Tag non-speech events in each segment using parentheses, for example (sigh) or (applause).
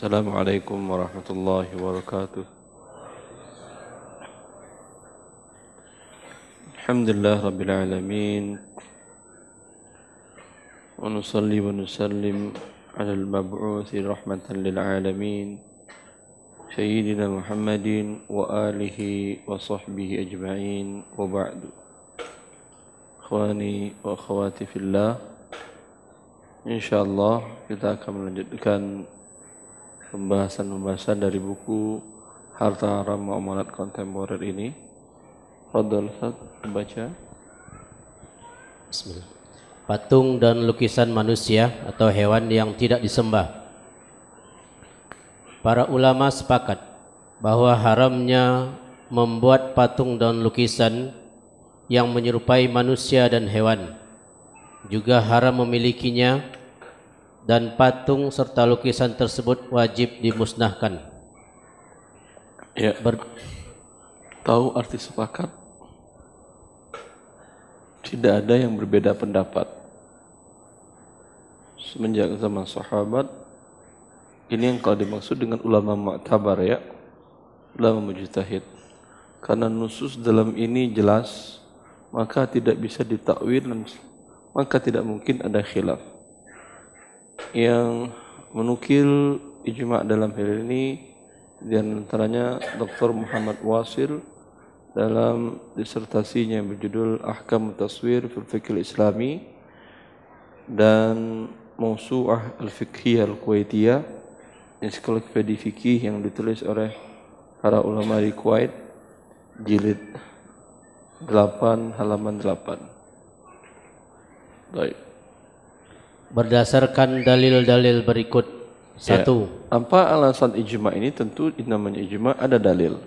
السلام عليكم ورحمة الله وبركاته. الحمد لله رب العالمين. ونصلي ونسلم على المبعوث رحمة للعالمين. سيدنا محمد وآله وصحبه أجمعين. وبعد. إخواني وأخواتي في الله. إن شاء الله kita akan melanjutkan pembahasan-pembahasan dari buku Harta Haram Muamalat Kontemporer ini. Fadol Ustaz, baca. Bismillah. Patung dan lukisan manusia atau hewan yang tidak disembah. Para ulama sepakat bahwa haramnya membuat patung dan lukisan yang menyerupai manusia dan hewan. Juga haram memilikinya dan patung serta lukisan tersebut wajib dimusnahkan. Ya. Ber Tahu arti sepakat? Tidak ada yang berbeda pendapat. Semenjak zaman sahabat, ini yang kalau dimaksud dengan ulama mu'tabar ya, ulama mujtahid. Karena nusus dalam ini jelas, maka tidak bisa ditakwil maka tidak mungkin ada khilaf yang menukil ijma dalam hal ini di antaranya Dr. Muhammad Wasil dalam disertasinya berjudul Ahkam Taswir fil Fiqh Islami dan Mausu'ah Al-Fiqhiyah Al-Kuwaitiyah ensiklopedia fikih yang ditulis oleh para ulama di Kuwait jilid 8 halaman 8. Baik berdasarkan dalil-dalil berikut. Ya. Satu. Ya. Apa alasan ijma ini? Tentu namanya ijma ada dalil.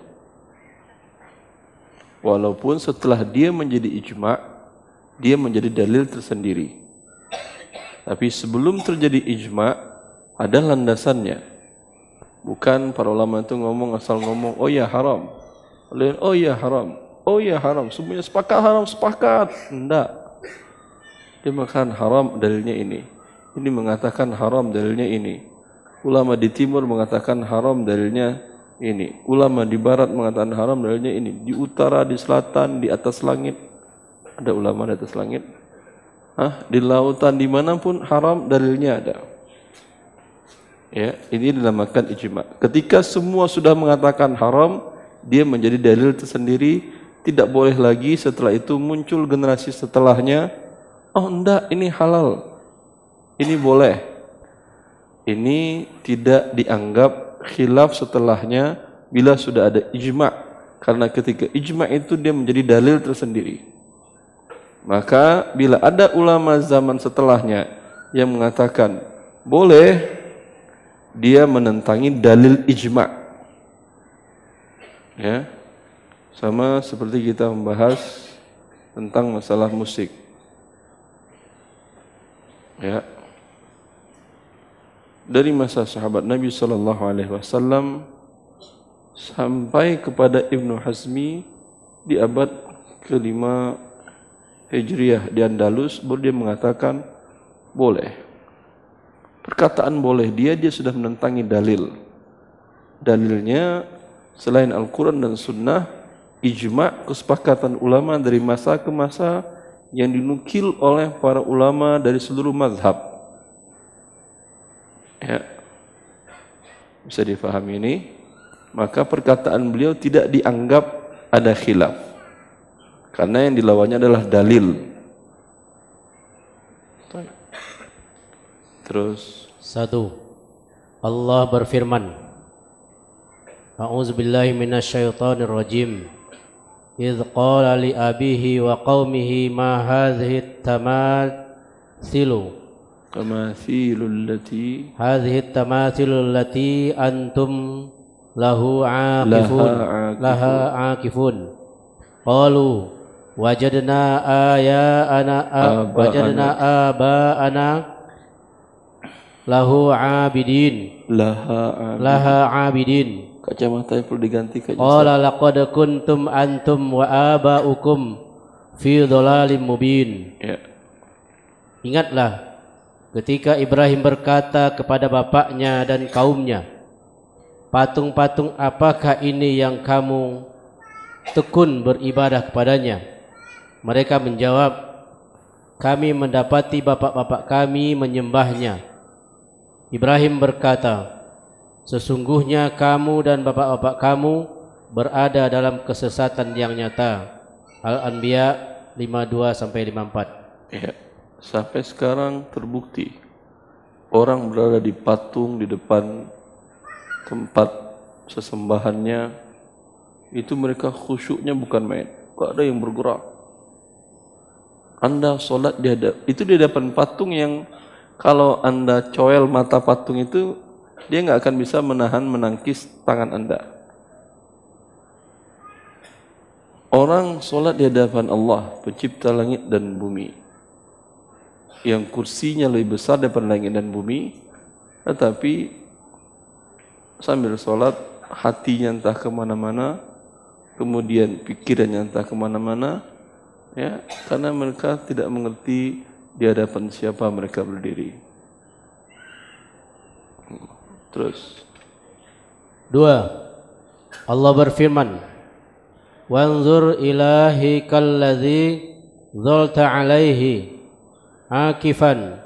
Walaupun setelah dia menjadi ijma, dia menjadi dalil tersendiri. Tapi sebelum terjadi ijma, ada landasannya. Bukan para ulama itu ngomong asal ngomong, oh ya haram. Lain, oh ya haram. Oh ya haram. Semuanya sepakat haram, sepakat. Tidak. Dia makan haram dalilnya ini. Ini mengatakan haram dalilnya ini. Ulama di timur mengatakan haram dalilnya ini. Ulama di barat mengatakan haram dalilnya ini. Di utara, di selatan, di atas langit. Ada ulama di atas langit. Hah? Di lautan, di mana pun haram dalilnya ada. Ya, ini dinamakan ijma. Ketika semua sudah mengatakan haram, dia menjadi dalil tersendiri. Tidak boleh lagi setelah itu muncul generasi setelahnya. Oh enggak, ini halal ini boleh. Ini tidak dianggap khilaf setelahnya bila sudah ada ijma. Karena ketika ijma itu dia menjadi dalil tersendiri. Maka bila ada ulama zaman setelahnya yang mengatakan boleh, dia menentangi dalil ijma. Ya. Sama seperti kita membahas tentang masalah musik. Ya, dari masa sahabat Nabi sallallahu alaihi wasallam sampai kepada Ibnu Hazmi di abad kelima Hijriah di Andalus baru dia mengatakan boleh. Perkataan boleh dia dia sudah menentangi dalil. Dalilnya selain Al-Quran dan Sunnah, ijma kesepakatan ulama dari masa ke masa yang dinukil oleh para ulama dari seluruh mazhab ya, bisa difahami ini, maka perkataan beliau tidak dianggap ada khilaf. Karena yang dilawannya adalah dalil. Terus satu Allah berfirman A'udzu billahi minasyaitonir rajim إذ قال لأبيه وقومه ما هذه التماثيل التماثيل التي هذه التماثيل التي أنتم له عاكفون لها عاكفون قالوا وجدنا آياءنا وجدنا آباءنا له عابدين لها لها عابدين kacamata perlu diganti kacamata. Qala laqad kuntum antum wa aba'ukum fi dhalalim mubin. Ya. Ingatlah ketika Ibrahim berkata kepada bapaknya dan kaumnya, patung-patung apakah ini yang kamu tekun beribadah kepadanya? Mereka menjawab, kami mendapati bapak-bapak kami menyembahnya. Ibrahim berkata, sesungguhnya kamu dan bapak-bapak kamu berada dalam kesesatan yang nyata. Al-Anbiya 52 sampai 54. Ya, sampai sekarang terbukti orang berada di patung di depan tempat sesembahannya itu mereka khusyuknya bukan main. Gak ada yang bergerak. Anda sholat di hadap, itu di hadapan patung yang kalau Anda coel mata patung itu dia nggak akan bisa menahan menangkis tangan Anda. Orang sholat di hadapan Allah, pencipta langit dan bumi, yang kursinya lebih besar daripada langit dan bumi, tetapi sambil sholat hatinya entah ke mana-mana kemudian pikirannya entah ke mana-mana ya karena mereka tidak mengerti di hadapan siapa mereka berdiri. Terus. Dua. Allah berfirman wanzur ilahi kalladhi zalta alaihi akifan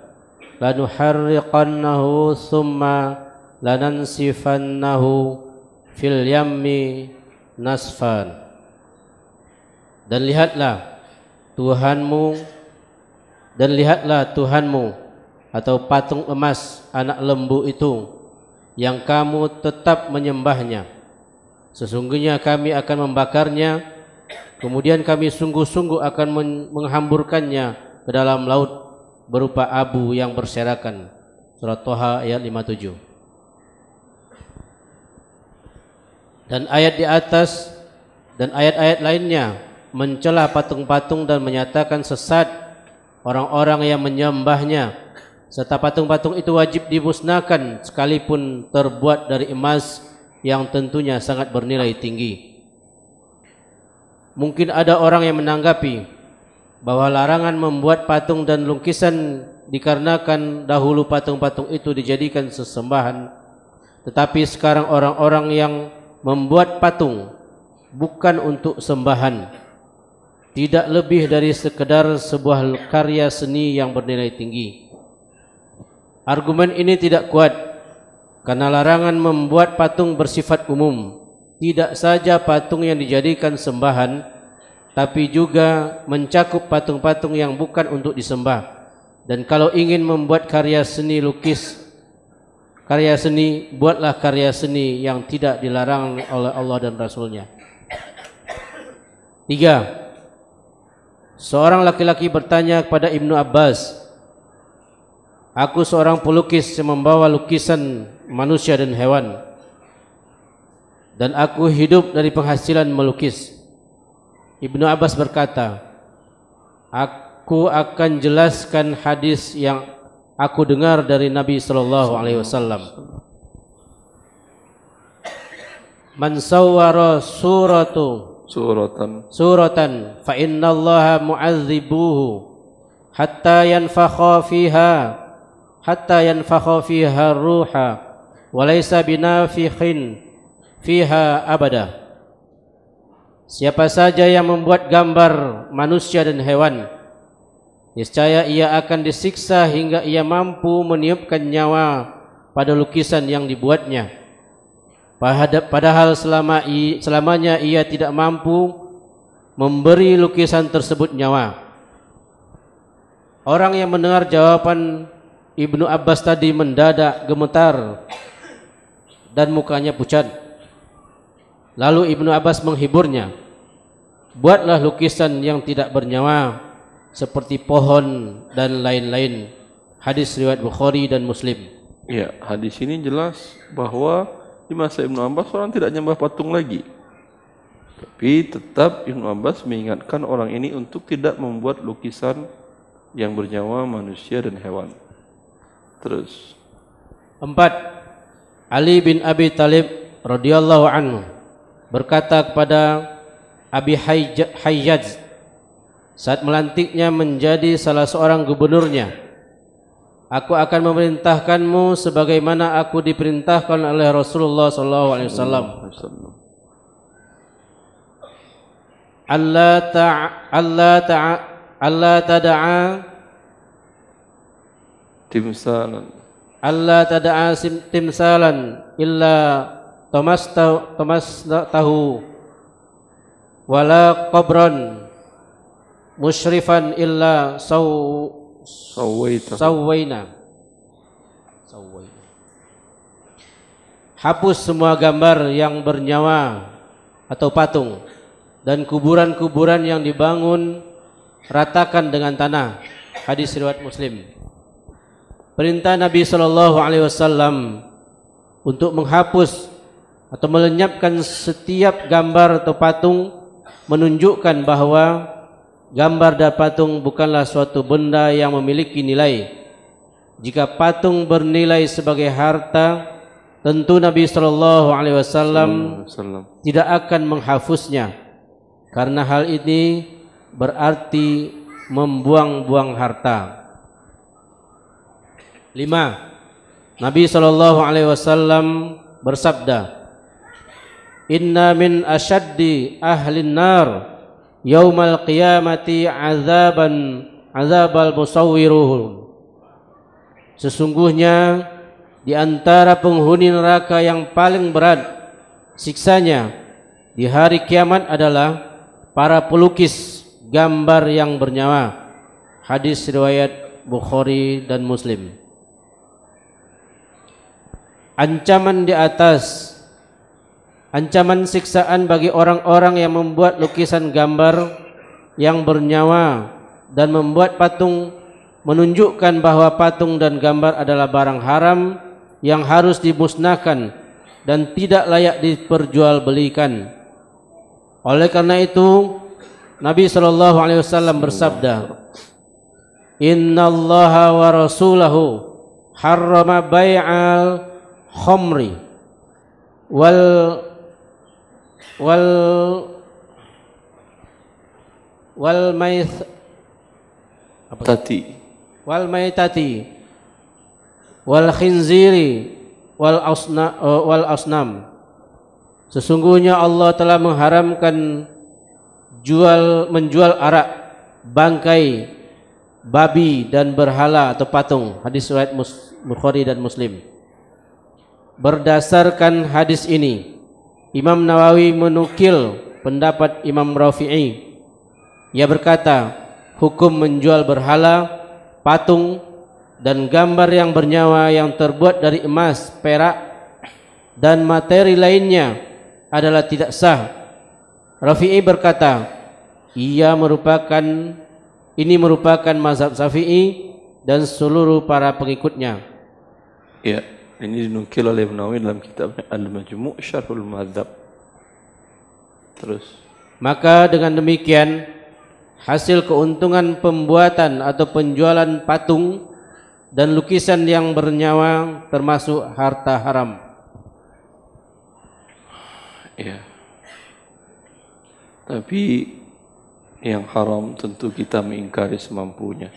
lanuharriqannahu summa lanansifannahu fil yammi nasfan dan lihatlah Tuhanmu dan lihatlah Tuhanmu atau patung emas anak lembu itu yang kamu tetap menyembahnya. Sesungguhnya kami akan membakarnya kemudian kami sungguh-sungguh akan menghamburkannya ke dalam laut berupa abu yang berserakan. Surat Toha ayat 57 dan ayat di atas dan ayat-ayat lainnya mencela patung-patung dan menyatakan sesat orang-orang yang menyembahnya. Serta patung-patung itu wajib dimusnahkan sekalipun terbuat dari emas yang tentunya sangat bernilai tinggi. Mungkin ada orang yang menanggapi bahwa larangan membuat patung dan lukisan dikarenakan dahulu patung-patung itu dijadikan sesembahan. Tetapi sekarang orang-orang yang membuat patung bukan untuk sembahan. Tidak lebih dari sekedar sebuah karya seni yang bernilai tinggi. Argumen ini tidak kuat karena larangan membuat patung bersifat umum. Tidak saja patung yang dijadikan sembahan tapi juga mencakup patung-patung yang bukan untuk disembah dan kalau ingin membuat karya seni lukis karya seni, buatlah karya seni yang tidak dilarang oleh Allah dan Rasulnya. Tiga, seorang laki-laki bertanya kepada Ibnu Abbas, Aku seorang pelukis yang membawa lukisan manusia dan hewan dan aku hidup dari penghasilan melukis. Ibnu Abbas berkata, Aku akan jelaskan hadis yang aku dengar dari Nabi sallallahu alaihi wasallam. Man sawwara suratu suratan. suratan fa innallaha mu'adzibuhu hatta yanfakha fiha hatta yanfakha fiha ruha wa laysa binafikhin fiha abada Siapa saja yang membuat gambar manusia dan hewan Niscaya ia akan disiksa hingga ia mampu meniupkan nyawa pada lukisan yang dibuatnya. Padahal selama selamanya ia tidak mampu memberi lukisan tersebut nyawa. Orang yang mendengar jawaban Ibnu Abbas tadi mendadak gemetar dan mukanya pucat. Lalu Ibnu Abbas menghiburnya. Buatlah lukisan yang tidak bernyawa seperti pohon dan lain-lain. Hadis riwayat Bukhari dan Muslim. Ya, hadis ini jelas bahwa di masa Ibnu Abbas orang tidak nyembah patung lagi. Tapi tetap Ibnu Abbas mengingatkan orang ini untuk tidak membuat lukisan yang bernyawa manusia dan hewan. Terus. Empat. Ali bin Abi Talib radhiyallahu anhu berkata kepada Abi Hayyaj saat melantiknya menjadi salah seorang gubernurnya. Aku akan memerintahkanmu sebagaimana aku diperintahkan oleh Rasulullah sallallahu alaihi wasallam. Allah ta Allah ta Allah tada'a Timsalan. Allah tada'a timsalan illa tamasta tahu wala qabran musyrifan illa saw Sawaita. Sawaina. Sawaina. Hapus semua gambar yang bernyawa atau patung dan kuburan-kuburan yang dibangun ratakan dengan tanah. Hadis riwayat Muslim. Perintah Nabi sallallahu alaihi wasallam untuk menghapus atau melenyapkan setiap gambar atau patung menunjukkan bahwa gambar dan patung bukanlah suatu benda yang memiliki nilai. Jika patung bernilai sebagai harta, tentu Nabi sallallahu alaihi wasallam tidak akan menghapusnya. Karena hal ini berarti membuang-buang harta. Lima, Nabi sallallahu alaihi wasallam bersabda, Inna min ashaddi ahli nar yaumal qiyamati azaban azabal musawwiruhum Sesungguhnya di antara penghuni neraka yang paling berat siksanya di hari kiamat adalah para pelukis gambar yang bernyawa. Hadis riwayat Bukhari dan Muslim. Ancaman di atas Ancaman siksaan bagi orang-orang yang membuat lukisan gambar yang bernyawa dan membuat patung menunjukkan bahwa patung dan gambar adalah barang haram yang harus dimusnahkan dan tidak layak diperjualbelikan. Oleh karena itu, Nabi sallallahu alaihi wasallam bersabda, "Inna Allaha wa rasulahu harrama bai'al khamri wal wal wal maith Tati. wal maitati wal khinziri wal asna uh, wal asnam. Sesungguhnya Allah telah mengharamkan jual menjual arak bangkai babi dan berhala atau patung. Hadis riwayat Bukhari dan Muslim. Berdasarkan hadis ini Imam Nawawi menukil pendapat Imam Rafi'i ia berkata hukum menjual berhala patung dan gambar yang bernyawa yang terbuat dari emas, perak dan materi lainnya adalah tidak sah. Rafi'i berkata, ia merupakan ini merupakan mazhab Syafi'i dan seluruh para pengikutnya. Ya, ini dinukil oleh Ibn Nawawi dalam kitabnya Al-Majmu' Syarhul Madzhab. Terus. Maka dengan demikian hasil keuntungan pembuatan atau penjualan patung dan lukisan yang bernyawa termasuk harta haram. Ya. Tapi yang haram tentu kita mengingkari semampunya.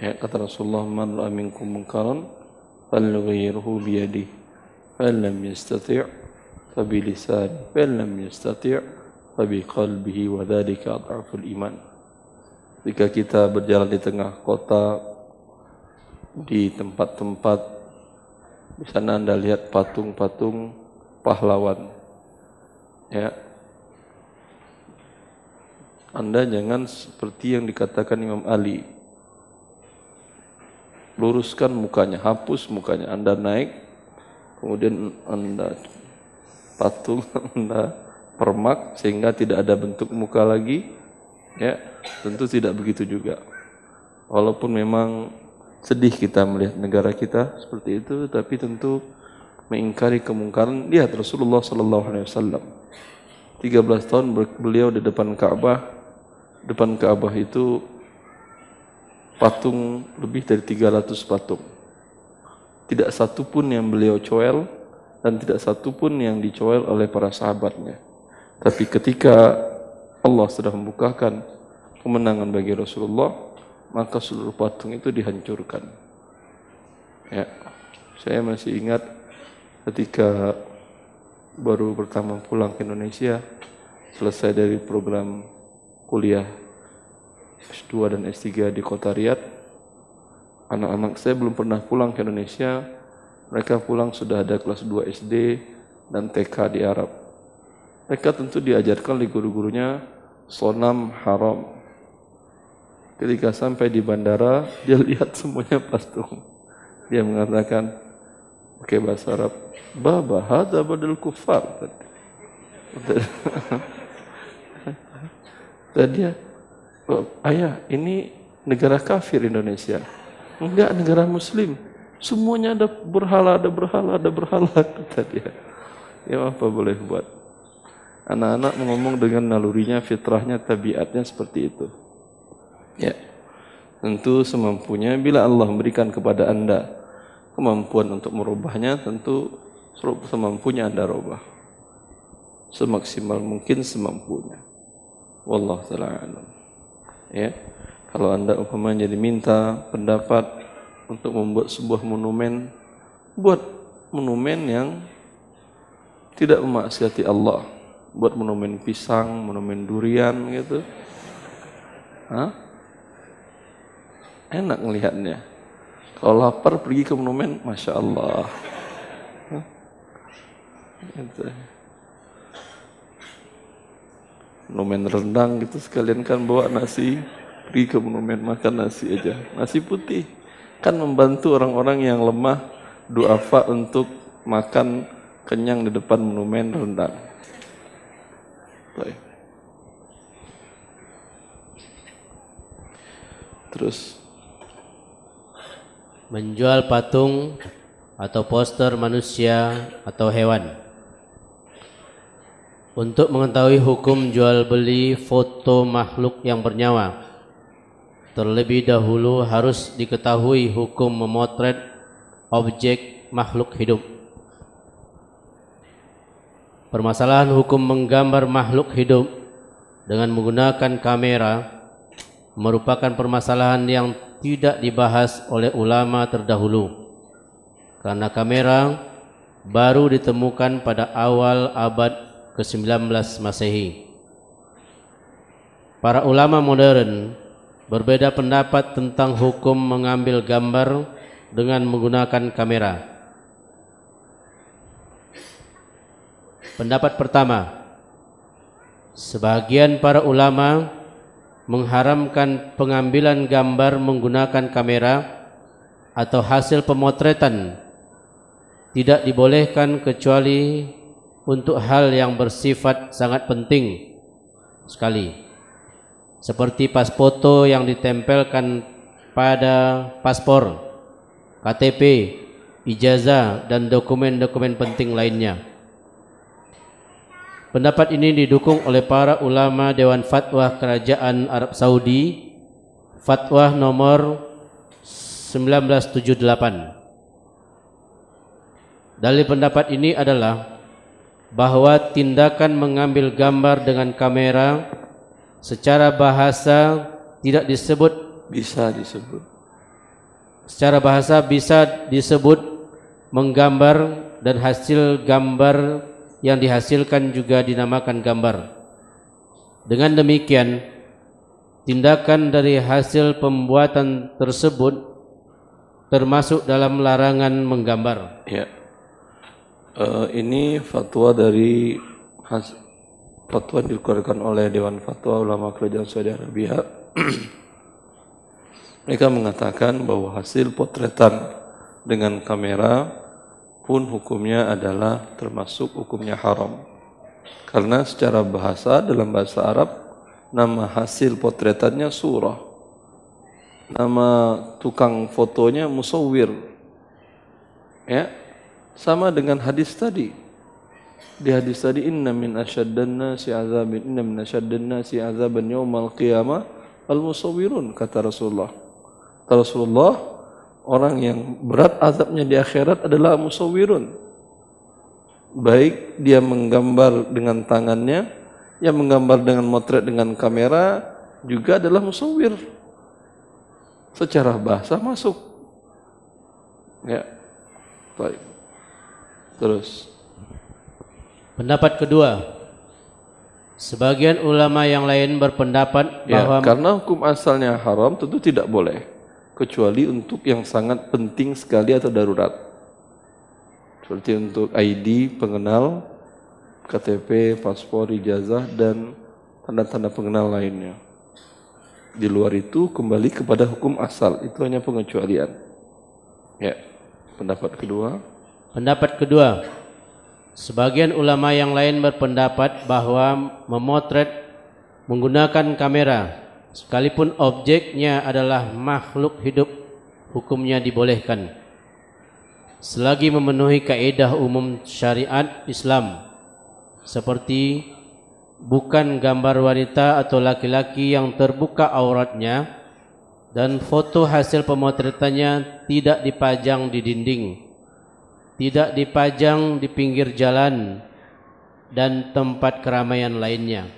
Ya, kata Rasulullah, "Man minkum munkaran fa bi lisanihi, fa in lam yastati' fa bi qalbihi wa dzalika adhaful iman." Jika kita berjalan di tengah kota di tempat-tempat di sana Anda lihat patung-patung pahlawan. Ya. Anda jangan seperti yang dikatakan Imam Ali. Luruskan mukanya, hapus mukanya. Anda naik, kemudian Anda patung, (laughs) Anda permak sehingga tidak ada bentuk muka lagi. Ya, tentu tidak begitu juga. Walaupun memang sedih kita melihat negara kita seperti itu, tapi tentu mengingkari kemungkaran. Lihat Rasulullah Sallallahu Alaihi Wasallam. 13 tahun beliau di depan Ka'bah. Depan Ka'bah itu patung lebih dari 300 patung. Tidak satu pun yang beliau coel dan tidak satu pun yang dicoel oleh para sahabatnya. Tapi ketika Allah sudah membukakan kemenangan bagi Rasulullah, maka seluruh patung itu dihancurkan. Ya, saya masih ingat ketika baru pertama pulang ke Indonesia, selesai dari program kuliah S2 dan S3 di kota Riyadh, anak-anak saya belum pernah pulang ke Indonesia, mereka pulang sudah ada kelas 2 SD dan TK di Arab. Mereka tentu diajarkan oleh guru-gurunya sonam haram. Ketika sampai di bandara, (laughs) dia lihat semuanya patung. Dia mengatakan pakai bahasa Arab, "Baba, hadza badal kufar." Dan dia, (laughs) "Ayah, ini negara kafir Indonesia." Enggak, negara muslim. Semuanya ada berhala, ada berhala, ada berhala (laughs) kata dia. Ya apa boleh buat? Anak-anak ngomong dengan nalurinya, fitrahnya, tabiatnya seperti itu. Ya. Tentu semampunya bila Allah memberikan kepada anda kemampuan untuk merubahnya tentu semampunya anda rubah semaksimal mungkin semampunya wallah taala alam ya. Kalau anda umpamanya diminta pendapat untuk membuat sebuah monumen buat monumen yang tidak memaksiati Allah. Buat monumen pisang monumen durian gitu. Hah? enak melihatnya kalau lapar pergi ke monumen, masya Allah. Monumen rendang gitu sekalian kan bawa nasi, pergi ke monumen makan nasi aja, nasi putih. Kan membantu orang-orang yang lemah duafa untuk makan kenyang di depan monumen rendang. Baik. Terus menjual patung atau poster manusia atau hewan. Untuk mengetahui hukum jual beli foto makhluk yang bernyawa, terlebih dahulu harus diketahui hukum memotret objek makhluk hidup. Permasalahan hukum menggambar makhluk hidup dengan menggunakan kamera merupakan permasalahan yang tidak dibahas oleh ulama terdahulu karena kamera baru ditemukan pada awal abad ke-19 Masehi. Para ulama modern berbeda pendapat tentang hukum mengambil gambar dengan menggunakan kamera. Pendapat pertama, sebagian para ulama mengharamkan pengambilan gambar menggunakan kamera atau hasil pemotretan tidak dibolehkan kecuali untuk hal yang bersifat sangat penting sekali seperti pas foto yang ditempelkan pada paspor, KTP, ijazah dan dokumen-dokumen penting lainnya. Pendapat ini didukung oleh para ulama Dewan Fatwa Kerajaan Arab Saudi Fatwa nomor 1978 Dalil pendapat ini adalah bahwa tindakan mengambil gambar dengan kamera secara bahasa tidak disebut bisa disebut secara bahasa bisa disebut menggambar dan hasil gambar yang dihasilkan juga dinamakan gambar. Dengan demikian, tindakan dari hasil pembuatan tersebut termasuk dalam larangan menggambar. Ya. Uh, ini fatwa dari has, fatwa dikeluarkan oleh Dewan Fatwa Ulama Kerajaan Saudi Arabia. (clears throat) Mereka mengatakan bahwa hasil potretan dengan kamera pun hukumnya adalah termasuk hukumnya haram. Karena secara bahasa dalam bahasa Arab nama hasil potretannya surah. Nama tukang fotonya musawwir. Ya. Sama dengan hadis tadi. Di hadis tadi inna min asyaddan nasi azabin inna min asyaddan nasi azaban yaumal qiyamah al musawwirun kata Rasulullah. Kata Rasulullah orang yang berat azabnya di akhirat adalah musawirun. Baik dia menggambar dengan tangannya, yang menggambar dengan motret dengan kamera juga adalah musawir. Secara bahasa masuk. Ya. Baik. Terus. Pendapat kedua, sebagian ulama yang lain berpendapat Ya, bahwa karena hukum asalnya haram tentu tidak boleh kecuali untuk yang sangat penting sekali atau darurat. Seperti untuk ID, pengenal, KTP, paspor, ijazah dan tanda-tanda pengenal lainnya. Di luar itu kembali kepada hukum asal, itu hanya pengecualian. Ya. Pendapat kedua, pendapat kedua, sebagian ulama yang lain berpendapat bahwa memotret menggunakan kamera sekalipun objeknya adalah makhluk hidup hukumnya dibolehkan. Selagi memenuhi kaidah umum syariat Islam seperti bukan gambar wanita atau laki-laki yang terbuka auratnya dan foto hasil pemotretannya tidak dipajang di dinding, tidak dipajang di pinggir jalan dan tempat keramaian lainnya.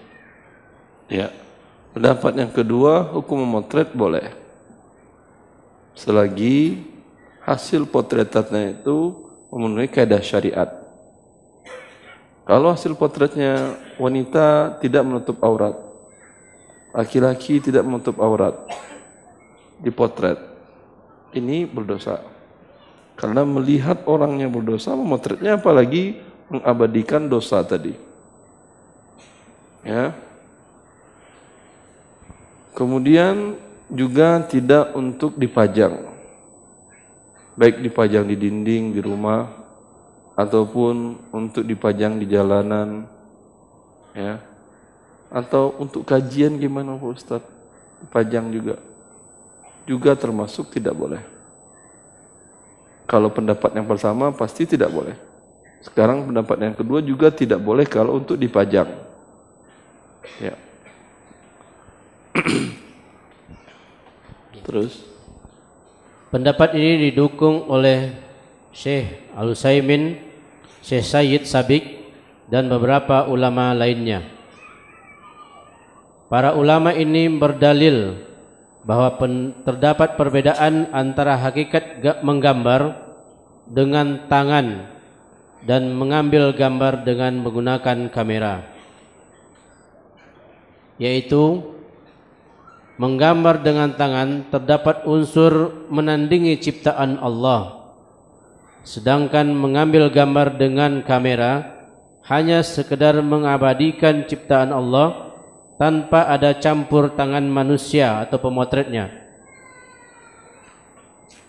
Ya. Pendapat yang kedua, hukum memotret boleh. Selagi hasil potretannya itu memenuhi kaidah syariat. Kalau hasil potretnya wanita tidak menutup aurat, laki-laki tidak menutup aurat, dipotret. Ini berdosa. Karena melihat orang yang berdosa memotretnya apalagi mengabadikan dosa tadi. Ya. Kemudian juga tidak untuk dipajang. Baik dipajang di dinding di rumah ataupun untuk dipajang di jalanan ya. Atau untuk kajian gimana Pak Ustaz? Dipajang juga juga termasuk tidak boleh. Kalau pendapat yang pertama pasti tidak boleh. Sekarang pendapat yang kedua juga tidak boleh kalau untuk dipajang. Ya. Terus Pendapat ini didukung oleh Syekh Al-Utsaimin, Syekh Sayyid Sabik dan beberapa ulama lainnya. Para ulama ini berdalil bahwa pen, terdapat perbedaan antara hakikat menggambar dengan tangan dan mengambil gambar dengan menggunakan kamera. Yaitu menggambar dengan tangan terdapat unsur menandingi ciptaan Allah. Sedangkan mengambil gambar dengan kamera hanya sekedar mengabadikan ciptaan Allah tanpa ada campur tangan manusia atau pemotretnya.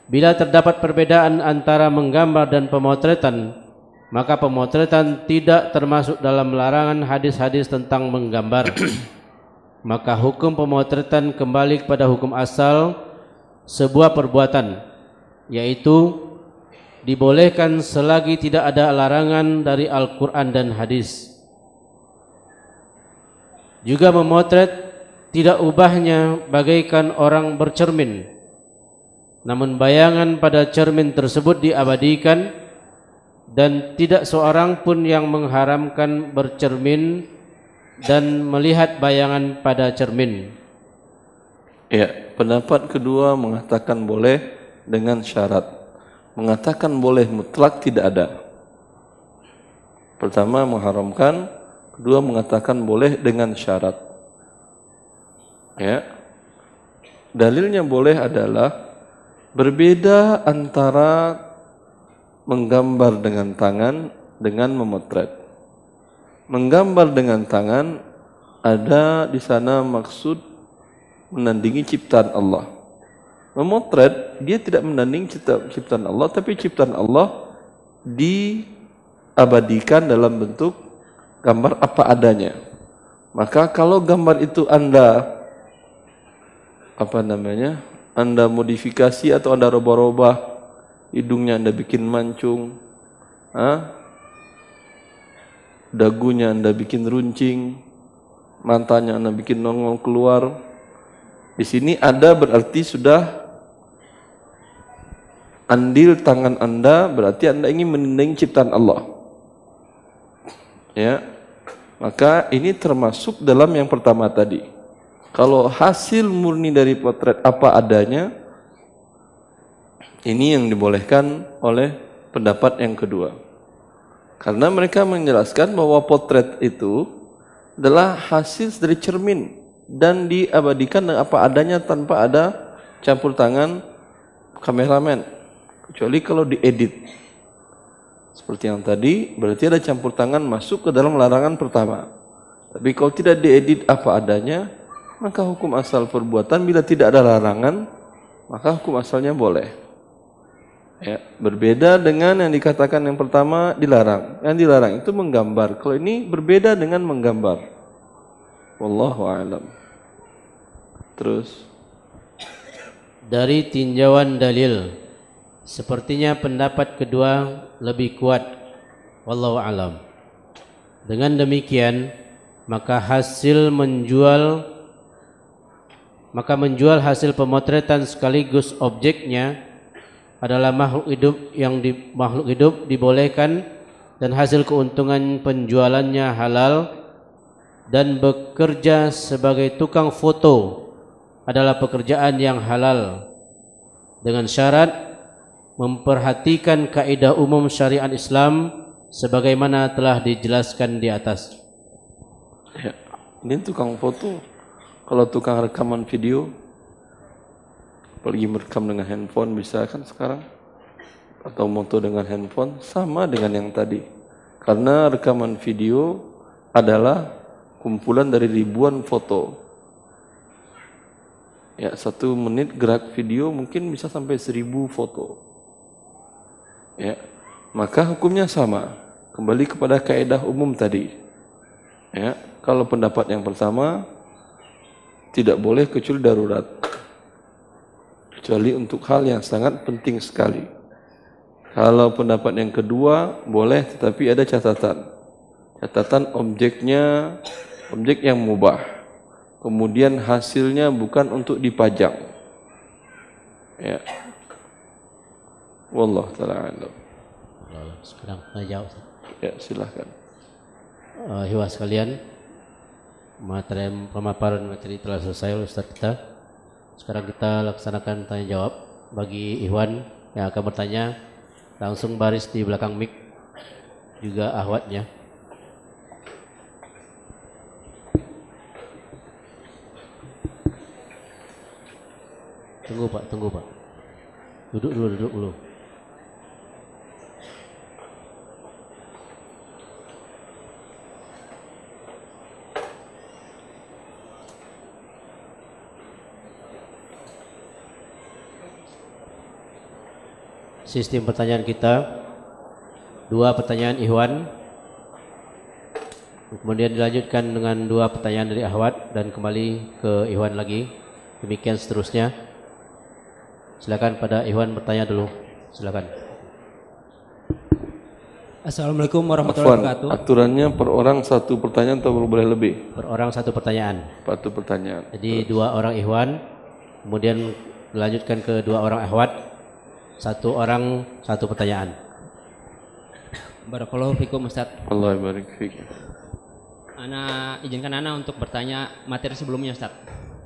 Bila terdapat perbedaan antara menggambar dan pemotretan maka pemotretan tidak termasuk dalam larangan hadis-hadis tentang menggambar. (clears throat) Maka hukum pemotretan kembali kepada hukum asal sebuah perbuatan yaitu dibolehkan selagi tidak ada larangan dari Al-Quran dan hadis juga memotret tidak ubahnya bagaikan orang bercermin namun bayangan pada cermin tersebut diabadikan dan tidak seorang pun yang mengharamkan bercermin dan melihat bayangan pada cermin. Ya, pendapat kedua mengatakan boleh dengan syarat. Mengatakan boleh mutlak tidak ada. Pertama mengharamkan, kedua mengatakan boleh dengan syarat. Ya. Dalilnya boleh adalah berbeda antara menggambar dengan tangan dengan memotret menggambar dengan tangan ada di sana maksud menandingi ciptaan Allah. Memotret dia tidak menandingi ciptaan Allah tapi ciptaan Allah diabadikan dalam bentuk gambar apa adanya. Maka kalau gambar itu Anda apa namanya? Anda modifikasi atau Anda robah-robah hidungnya Anda bikin mancung, ha? dagunya Anda bikin runcing, matanya Anda bikin nongol keluar. Di sini ada berarti sudah andil tangan Anda berarti Anda ingin menendang ciptaan Allah. Ya. Maka ini termasuk dalam yang pertama tadi. Kalau hasil murni dari potret apa adanya Ini yang dibolehkan oleh pendapat yang kedua. Karena mereka menjelaskan bahwa potret itu adalah hasil dari cermin dan diabadikan dengan apa adanya tanpa ada campur tangan kameramen. Kecuali kalau diedit. Seperti yang tadi, berarti ada campur tangan masuk ke dalam larangan pertama. Tapi kalau tidak diedit apa adanya, maka hukum asal perbuatan bila tidak ada larangan, maka hukum asalnya boleh. Ya, berbeda dengan yang dikatakan yang pertama dilarang. Yang dilarang itu menggambar. Kalau ini berbeda dengan menggambar. Wallahu a'lam. Terus dari tinjauan dalil sepertinya pendapat kedua lebih kuat. Wallahu alam. Dengan demikian maka hasil menjual maka menjual hasil pemotretan sekaligus objeknya adalah makhluk hidup yang di makhluk hidup dibolehkan dan hasil keuntungan penjualannya halal dan bekerja sebagai tukang foto adalah pekerjaan yang halal dengan syarat memperhatikan kaidah umum syariat Islam sebagaimana telah dijelaskan di atas. Ya, ini tukang foto. Kalau tukang rekaman video, apalagi merekam dengan handphone bisa kan sekarang? Atau moto dengan handphone sama dengan yang tadi. Karena rekaman video adalah kumpulan dari ribuan foto ya satu menit gerak video mungkin bisa sampai seribu foto ya. Maka hukumnya sama. Kembali kepada kaidah umum tadi. Ya. Kalau pendapat yang pertama tidak boleh kecuali darurat. Kecuali untuk hal yang sangat penting sekali. Kalau pendapat yang kedua boleh tetapi ada catatan. Catatan objeknya objek yang mubah. Kemudian hasilnya bukan untuk dipajang. Ya. Wallah taala alam. Sekarang saya jawab. Ya, silahkan. Uh, Hiwa sekalian, materi pemaparan materi telah selesai oleh Ustaz kita. Sekarang kita laksanakan tanya jawab bagi Iwan yang akan bertanya langsung baris di belakang mic juga ahwatnya. Tunggu Pak, tunggu Pak. Duduk dulu, duduk dulu. Sistem pertanyaan kita Dua pertanyaan Ikhwan Kemudian dilanjutkan dengan dua pertanyaan dari Ahwat Dan kembali ke Ikhwan lagi Demikian seterusnya Silakan pada Iwan bertanya dulu. Silakan. Assalamualaikum warahmatullahi wabarakatuh. Aturannya per orang satu pertanyaan atau boleh lebih? Per orang satu pertanyaan. Satu pertanyaan. Jadi Terus. dua orang Iwan, kemudian dilanjutkan ke dua orang Ahwat, satu orang satu pertanyaan. Barakallahu fikum Ustaz. Allah barik fikum. Ana izinkan Ana untuk bertanya materi sebelumnya Ustaz.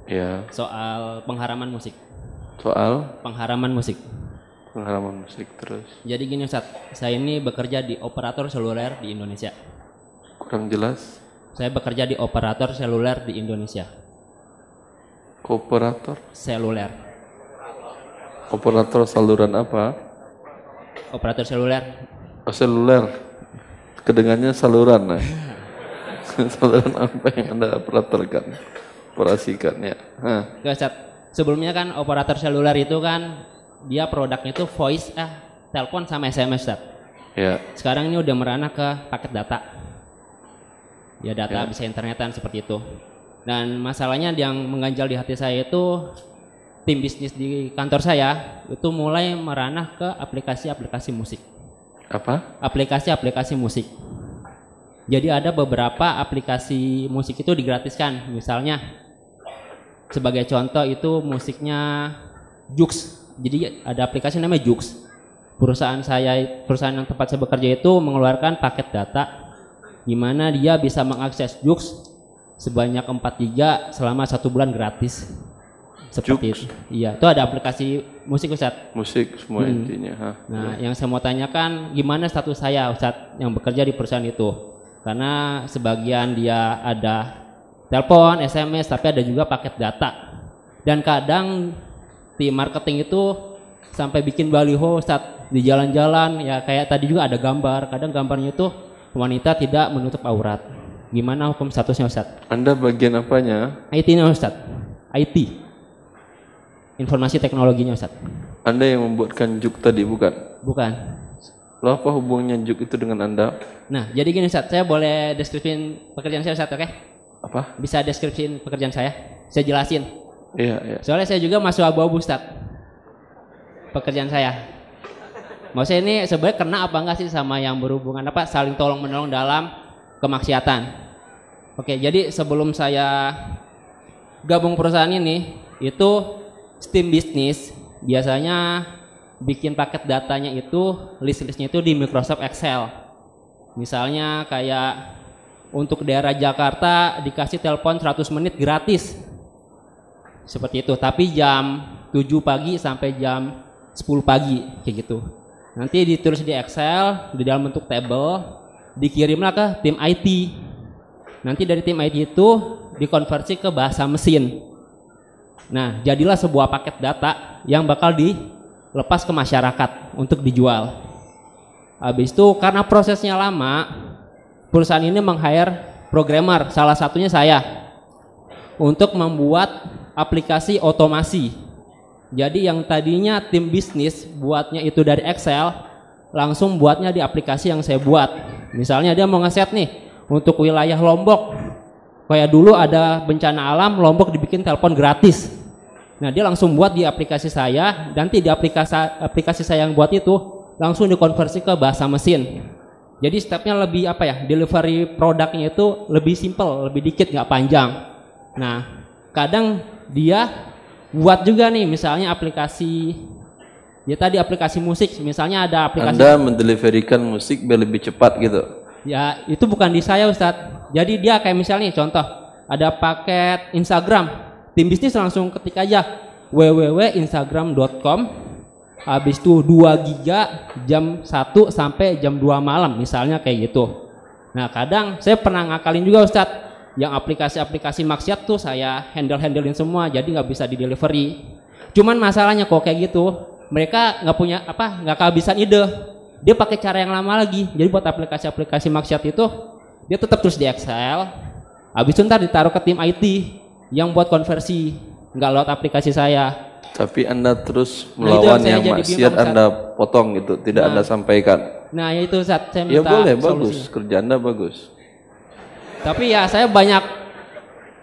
Ya. Soal pengharaman musik. Soal pengharaman musik. Pengharaman musik terus. Jadi gini Ustaz, saya ini bekerja di operator seluler di Indonesia. Kurang jelas. Saya bekerja di operator seluler di Indonesia. Operator seluler. Operator saluran apa? Operator seluler. Oh, seluler. Kedengannya saluran. Nah. (laughs) saluran apa yang Anda operatorkan? Operasikan ya. Hah. Sebelumnya kan operator seluler itu kan dia produknya itu voice eh telepon sama SMS Ustaz. Ya. Sekarang ini udah merana ke paket data. Ya data ya. bisa internetan seperti itu. Dan masalahnya yang mengganjal di hati saya itu tim bisnis di kantor saya itu mulai meranah ke aplikasi-aplikasi musik. Apa? Aplikasi-aplikasi musik. Jadi ada beberapa aplikasi musik itu digratiskan. Misalnya sebagai contoh itu musiknya Jux. Jadi ada aplikasi namanya Jux. Perusahaan saya, perusahaan yang tempat saya bekerja itu mengeluarkan paket data di mana dia bisa mengakses Jux sebanyak 4 giga selama satu bulan gratis. Seperti Jux. itu. Iya, itu ada aplikasi musik Ustadz. Musik semua Hmm. intinya. ha. Nah, yang saya mau tanyakan gimana status saya Ustadz yang bekerja di perusahaan itu? Karena sebagian dia ada telepon, SMS, tapi ada juga paket data. Dan kadang tim marketing itu sampai bikin baliho Ustadz di jalan-jalan ya kayak tadi juga ada gambar. Kadang gambarnya itu wanita tidak menutup aurat. Gimana hukum statusnya Ustadz? Anda bagian apanya? IT-nya Ustadz. IT. Informasi teknologinya Ustadz. Anda yang membuatkan juk tadi bukan? Bukan. Lalu apa hubungannya juk itu dengan Anda? Nah, jadi gini Ustadz, saya boleh deskripsiin pekerjaan saya Ustadz, oke? Apa? Bisa deskripsiin pekerjaan saya? Saya jelasin. Iya, iya. Soalnya saya juga masuk abu-abu Ustadz. Pekerjaan saya. Maksudnya ini sebenarnya kena apa enggak sih sama yang berhubungan apa saling tolong menolong dalam kemaksiatan. Oke, jadi sebelum saya gabung perusahaan ini, itu steam bisnis biasanya bikin paket datanya itu list-listnya itu di Microsoft Excel. Misalnya kayak untuk daerah Jakarta dikasih telepon 100 menit gratis. Seperti itu, tapi jam 7 pagi sampai jam 10 pagi kayak gitu. Nanti ditulis di Excel di dalam bentuk table, dikirimlah ke tim IT. Nanti dari tim IT itu dikonversi ke bahasa mesin. Nah, jadilah sebuah paket data yang bakal dilepas ke masyarakat untuk dijual. Habis itu karena prosesnya lama, perusahaan ini meng-hire programmer, salah satunya saya, untuk membuat aplikasi otomasi. Jadi yang tadinya tim bisnis buatnya itu dari Excel, langsung buatnya di aplikasi yang saya buat. Misalnya dia mau ngeset nih untuk wilayah Lombok, kayak dulu ada bencana alam, Lombok dibikin telepon gratis. Nah dia langsung buat di aplikasi saya, nanti di aplikasi aplikasi saya yang buat itu langsung dikonversi ke bahasa mesin. Jadi stepnya lebih apa ya? Delivery produknya itu lebih simple, lebih dikit nggak panjang. Nah kadang dia buat juga nih misalnya aplikasi ya tadi aplikasi musik misalnya ada aplikasi Anda mendeliverikan musik biar lebih cepat gitu. Ya itu bukan di saya Ustadz. Jadi dia kayak misalnya contoh ada paket Instagram. Tim bisnis langsung ketik aja www.instagram.com habis itu 2 giga jam 1 sampai jam 2 malam misalnya kayak gitu. Nah kadang saya pernah ngakalin juga Ustadz. Yang aplikasi-aplikasi maksiat tuh saya handle-handlein semua jadi nggak bisa di delivery cuman masalahnya kok kayak gitu mereka nggak punya apa nggak kehabisan ide dia pakai cara yang lama lagi jadi buat aplikasi-aplikasi maksiat itu dia tetap terus di Excel habis itu ntar ditaruh ke tim IT yang buat konversi nggak lewat aplikasi saya Tapi Anda terus Nah, melawan yang saya yang jadi maksiat. Anda potong gitu, tidak Nah. Anda sampaikan. nah ya itu saat saya Ya minta boleh, solusi. bagus. Kerja Anda bagus. tapi ya saya banyak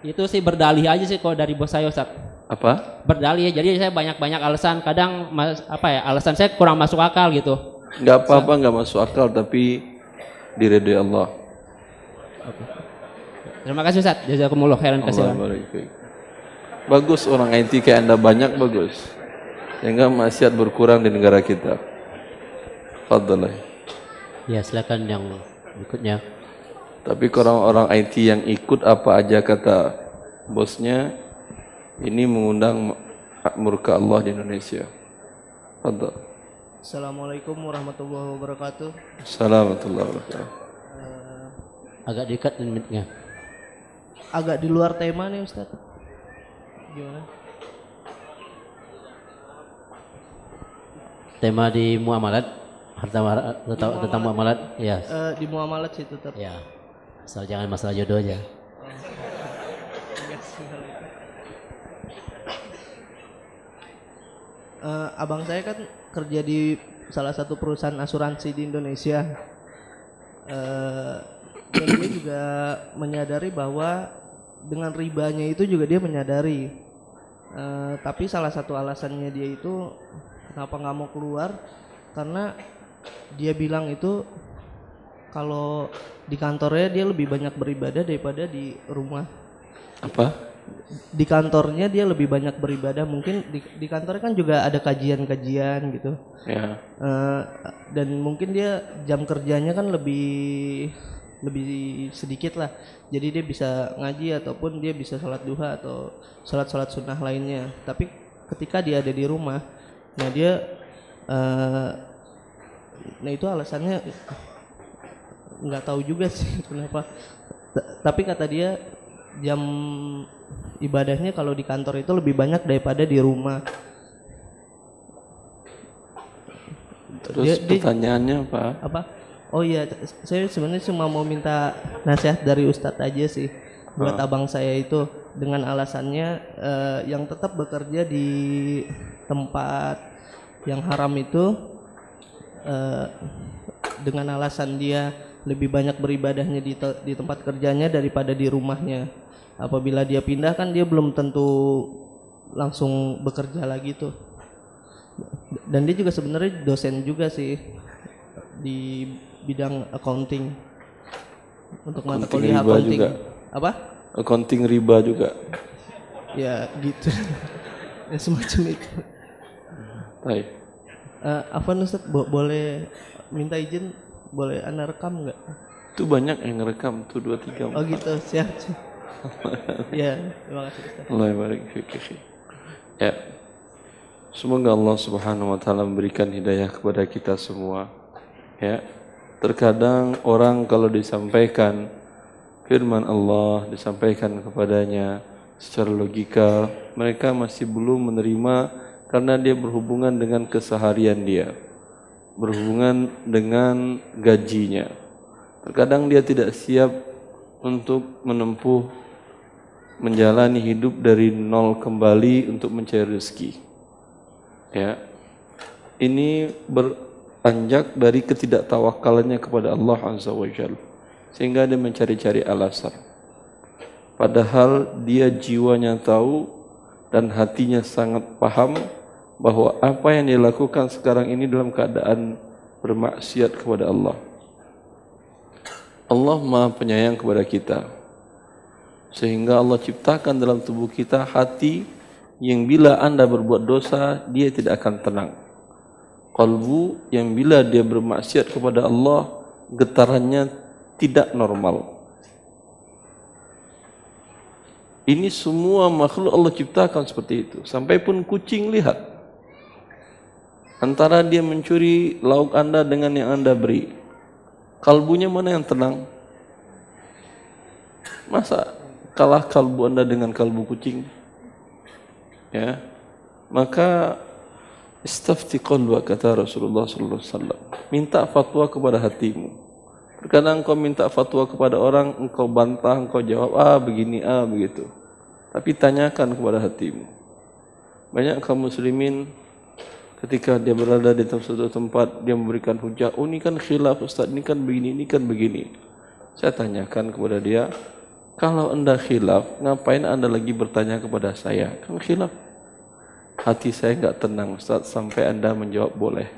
itu sih berdalih aja sih kalau dari bos saya Ustaz Apa? berdalih jadi saya banyak-banyak alasan kadang mas, apa ya alasan saya kurang masuk akal gitu Enggak apa-apa, enggak masuk akal, tapi diridhoi Allah. terima kasih Ustaz jazakumullah khairan kasihan. Bagus orang IT kayak Anda banyak bagus. Sehingga maksiat berkurang di negara kita. Fadllah. Ya silakan yang berikutnya. Tapi kalau orang IT yang ikut apa aja kata bosnya, ini mengundang murka Allah di Indonesia. Fadl. Assalamualaikum warahmatullahi wabarakatuh. Assalamualaikum warahmatullahi wabarakatuh. Agak dekat limitnya. Agak di luar tema nih Ustadz. Gimana? Tema di muamalat harta tentang, tentang muamalat. Ya. Eh, di muamalat sih tetap. Ya. Asal jangan masalah jodoh aja. Eh, abang saya kan kerja di salah satu perusahaan asuransi di Indonesia. Eh, dan dia juga menyadari bahwa dengan ribanya itu juga dia menyadari. Eh, tapi salah satu alasannya dia itu kenapa nggak mau keluar karena dia bilang itu kalau di kantornya dia lebih banyak beribadah daripada di rumah Apa? Di kantornya dia lebih banyak beribadah mungkin di, di kantornya kan juga ada kajian-kajian gitu. Ya. Eh, dan mungkin dia jam kerjanya kan lebih lebih sedikit lah. Jadi dia bisa ngaji ataupun dia bisa sholat duha atau sholat sholat sunnah lainnya. Tapi ketika dia ada di rumah nah dia eh, nah itu alasannya nggak tahu juga sih kenapa. T- tapi kata dia jam ibadahnya kalau di kantor itu lebih banyak daripada di rumah. Terus Dia- dia- pertanyaannya apa? apa? Oh iya saya sebenarnya cuma mau minta nasihat dari Ustadz aja sih buat abang saya itu dengan alasannya eh, yang tetap bekerja di tempat yang haram itu eh, dengan alasan dia lebih banyak beribadahnya di, te- di tempat kerjanya daripada di rumahnya. Apabila dia pindah kan dia belum tentu langsung bekerja lagi tuh. Dan dia juga sebenarnya dosen juga sih di bidang accounting. Untuk mata kuliah accounting. juga. apa? Accounting riba juga. ya gitu. (laughs) Ya semacam itu. Baik. Eh Afwan Ustadz bo- boleh minta izin boleh anda rekam nggak Itu banyak yang ngerekam tuh dua tiga oh gitu siap siap (laughs) ya terima kasih Allah barik. Ya. Semoga Allah Subhanahu wa taala memberikan hidayah kepada kita semua. Ya. Terkadang orang kalau disampaikan firman Allah disampaikan kepadanya secara logika, mereka masih belum menerima karena dia berhubungan dengan keseharian dia. Berhubungan dengan gajinya. Terkadang dia tidak siap untuk menempuh menjalani hidup dari nol kembali untuk mencari rezeki. Ya. Ini beranjak dari ketidaktawakalannya kepada Allah Azza wa Jalla. Sehingga dia mencari-cari alasan. Padahal dia jiwanya tahu dan hatinya sangat paham bahwa apa yang dilakukan sekarang ini dalam keadaan bermaksiat kepada Allah. Allah Maha Penyayang kepada kita. Sehingga Allah ciptakan dalam tubuh kita hati yang bila Anda berbuat dosa, dia tidak akan tenang. Kalbu yang bila dia bermaksiat kepada Allah, getarannya tidak normal. Ini semua makhluk Allah ciptakan seperti itu. Sampai pun kucing lihat. Antara dia mencuri lauk Anda dengan yang Anda beri. Kalbunya mana yang tenang? Masa kalah kalbu Anda dengan kalbu kucing? Ya. Maka istafti qalba kata Rasulullah sallallahu alaihi wasallam. Minta fatwa kepada hatimu. Terkadang engkau minta fatwa kepada orang, engkau bantah, engkau jawab ah begini ah begitu. Tapi tanyakan kepada hatimu. Banyak kaum muslimin ketika dia berada di suatu tempat dia memberikan hujah, oh ini kan khilaf Ustaz, ini kan begini, ini kan begini. Saya tanyakan kepada dia, kalau anda khilaf, ngapain anda lagi bertanya kepada saya? Kan khilaf. Hati saya enggak tenang Ustaz sampai anda menjawab boleh.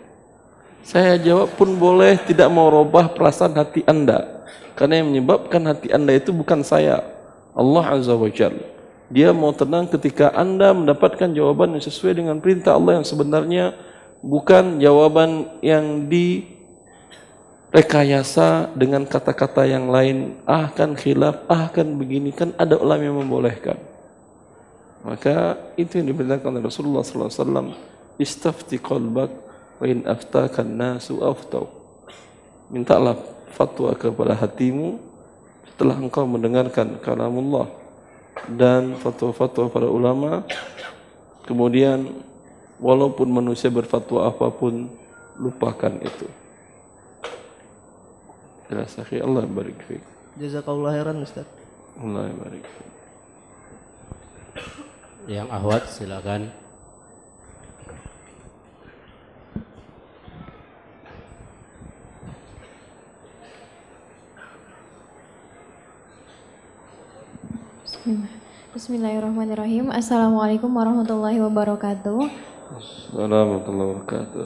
Saya jawab pun boleh, tidak mau robah perasaan hati anda. Karena yang menyebabkan hati anda itu bukan saya. Allah Azza wa Jalla. Dia mau tenang ketika anda mendapatkan jawaban yang sesuai dengan perintah Allah yang sebenarnya bukan jawaban yang di rekayasa dengan kata-kata yang lain. Ah kan khilaf ah kan begini kan ada ulama yang membolehkan. Maka itu yang diperintahkan oleh Rasulullah wasallam. Istafti qalbak wa in aftaka nasu aftau mintalah fatwa kepada hatimu setelah engkau mendengarkan kalamullah dan fatwa-fatwa para ulama. Kemudian walaupun manusia berfatwa apa pun lupakan itu. Jelas akhi Allah barik fiik. Jazakallah khairan Ustaz. Allah barik fiik. Yang ahwat silakan. Bismillahirrahmanirrahim. Assalamualaikum warahmatullahi wabarakatuh. Assalamualaikum warahmatullahi wabarakatuh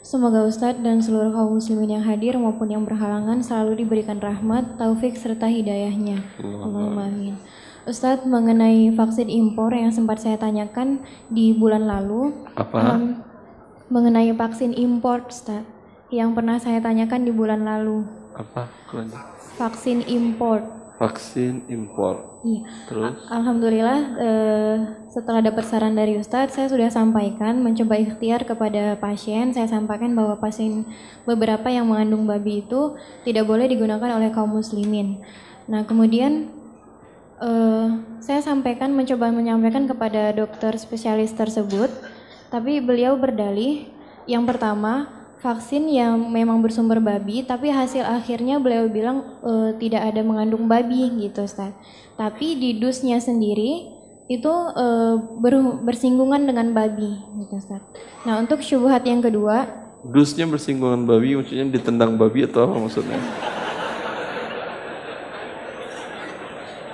Semoga Ustadz dan seluruh kaum muslimin yang hadir maupun yang berhalangan selalu diberikan rahmat, taufik serta hidayahnya. Allahumma amin. Ustadz mengenai vaksin impor yang sempat saya tanyakan di bulan lalu. apa em, mengenai vaksin impor Ustadz yang pernah saya tanyakan di bulan lalu. apa vaksin import. Vaksin impor. Iya. Terus? Alhamdulillah eh, setelah dapat saran dari Ustadz saya sudah sampaikan mencoba ikhtiar kepada pasien saya sampaikan bahwa pasien beberapa yang mengandung babi itu tidak boleh digunakan oleh kaum muslimin. Nah kemudian eh, saya sampaikan mencoba menyampaikan kepada dokter spesialis tersebut tapi beliau berdalih yang pertama vaksin yang memang bersumber babi tapi hasil akhirnya beliau bilang eh, tidak ada mengandung babi gitu Ustaz. Tapi di dusnya sendiri itu eh, ber- bersinggungan dengan babi gitu Ustaz. Nah, untuk syubhat yang kedua, Dusnya bersinggungan babi, maksudnya ditendang babi atau apa maksudnya?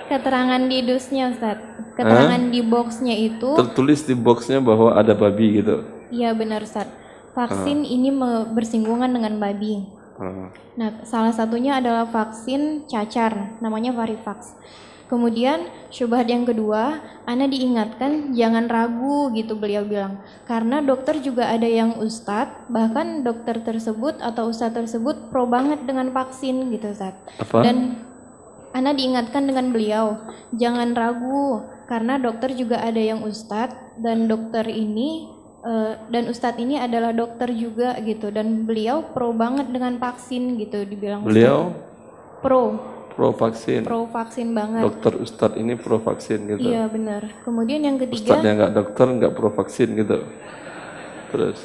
keterangan di dusnya Ustaz. Keterangan di boxnya itu Tertulis di boxnya bahwa ada babi gitu. iya benar Ustaz. Vaksin ini me- bersinggungan dengan babi. Ah. Nah, salah satunya adalah vaksin cacar, namanya Varivax. Kemudian syubhat yang kedua, Ana diingatkan jangan ragu gitu beliau bilang. Karena dokter juga ada yang ustadz, bahkan dokter tersebut atau ustadz tersebut pro banget dengan vaksin gitu Ustadz. Apa? Dan Ana diingatkan dengan beliau, jangan ragu karena dokter juga ada yang ustadz dan dokter ini dan ustadz ini adalah dokter juga gitu dan beliau pro banget dengan vaksin gitu dibilang Ustadz. Beliau pro pro vaksin. pro vaksin banget. Dokter Ustadz ini pro vaksin gitu. Iya benar. Kemudian yang Ustadz ketiga, yang nggak dokter nggak pro vaksin gitu. Terus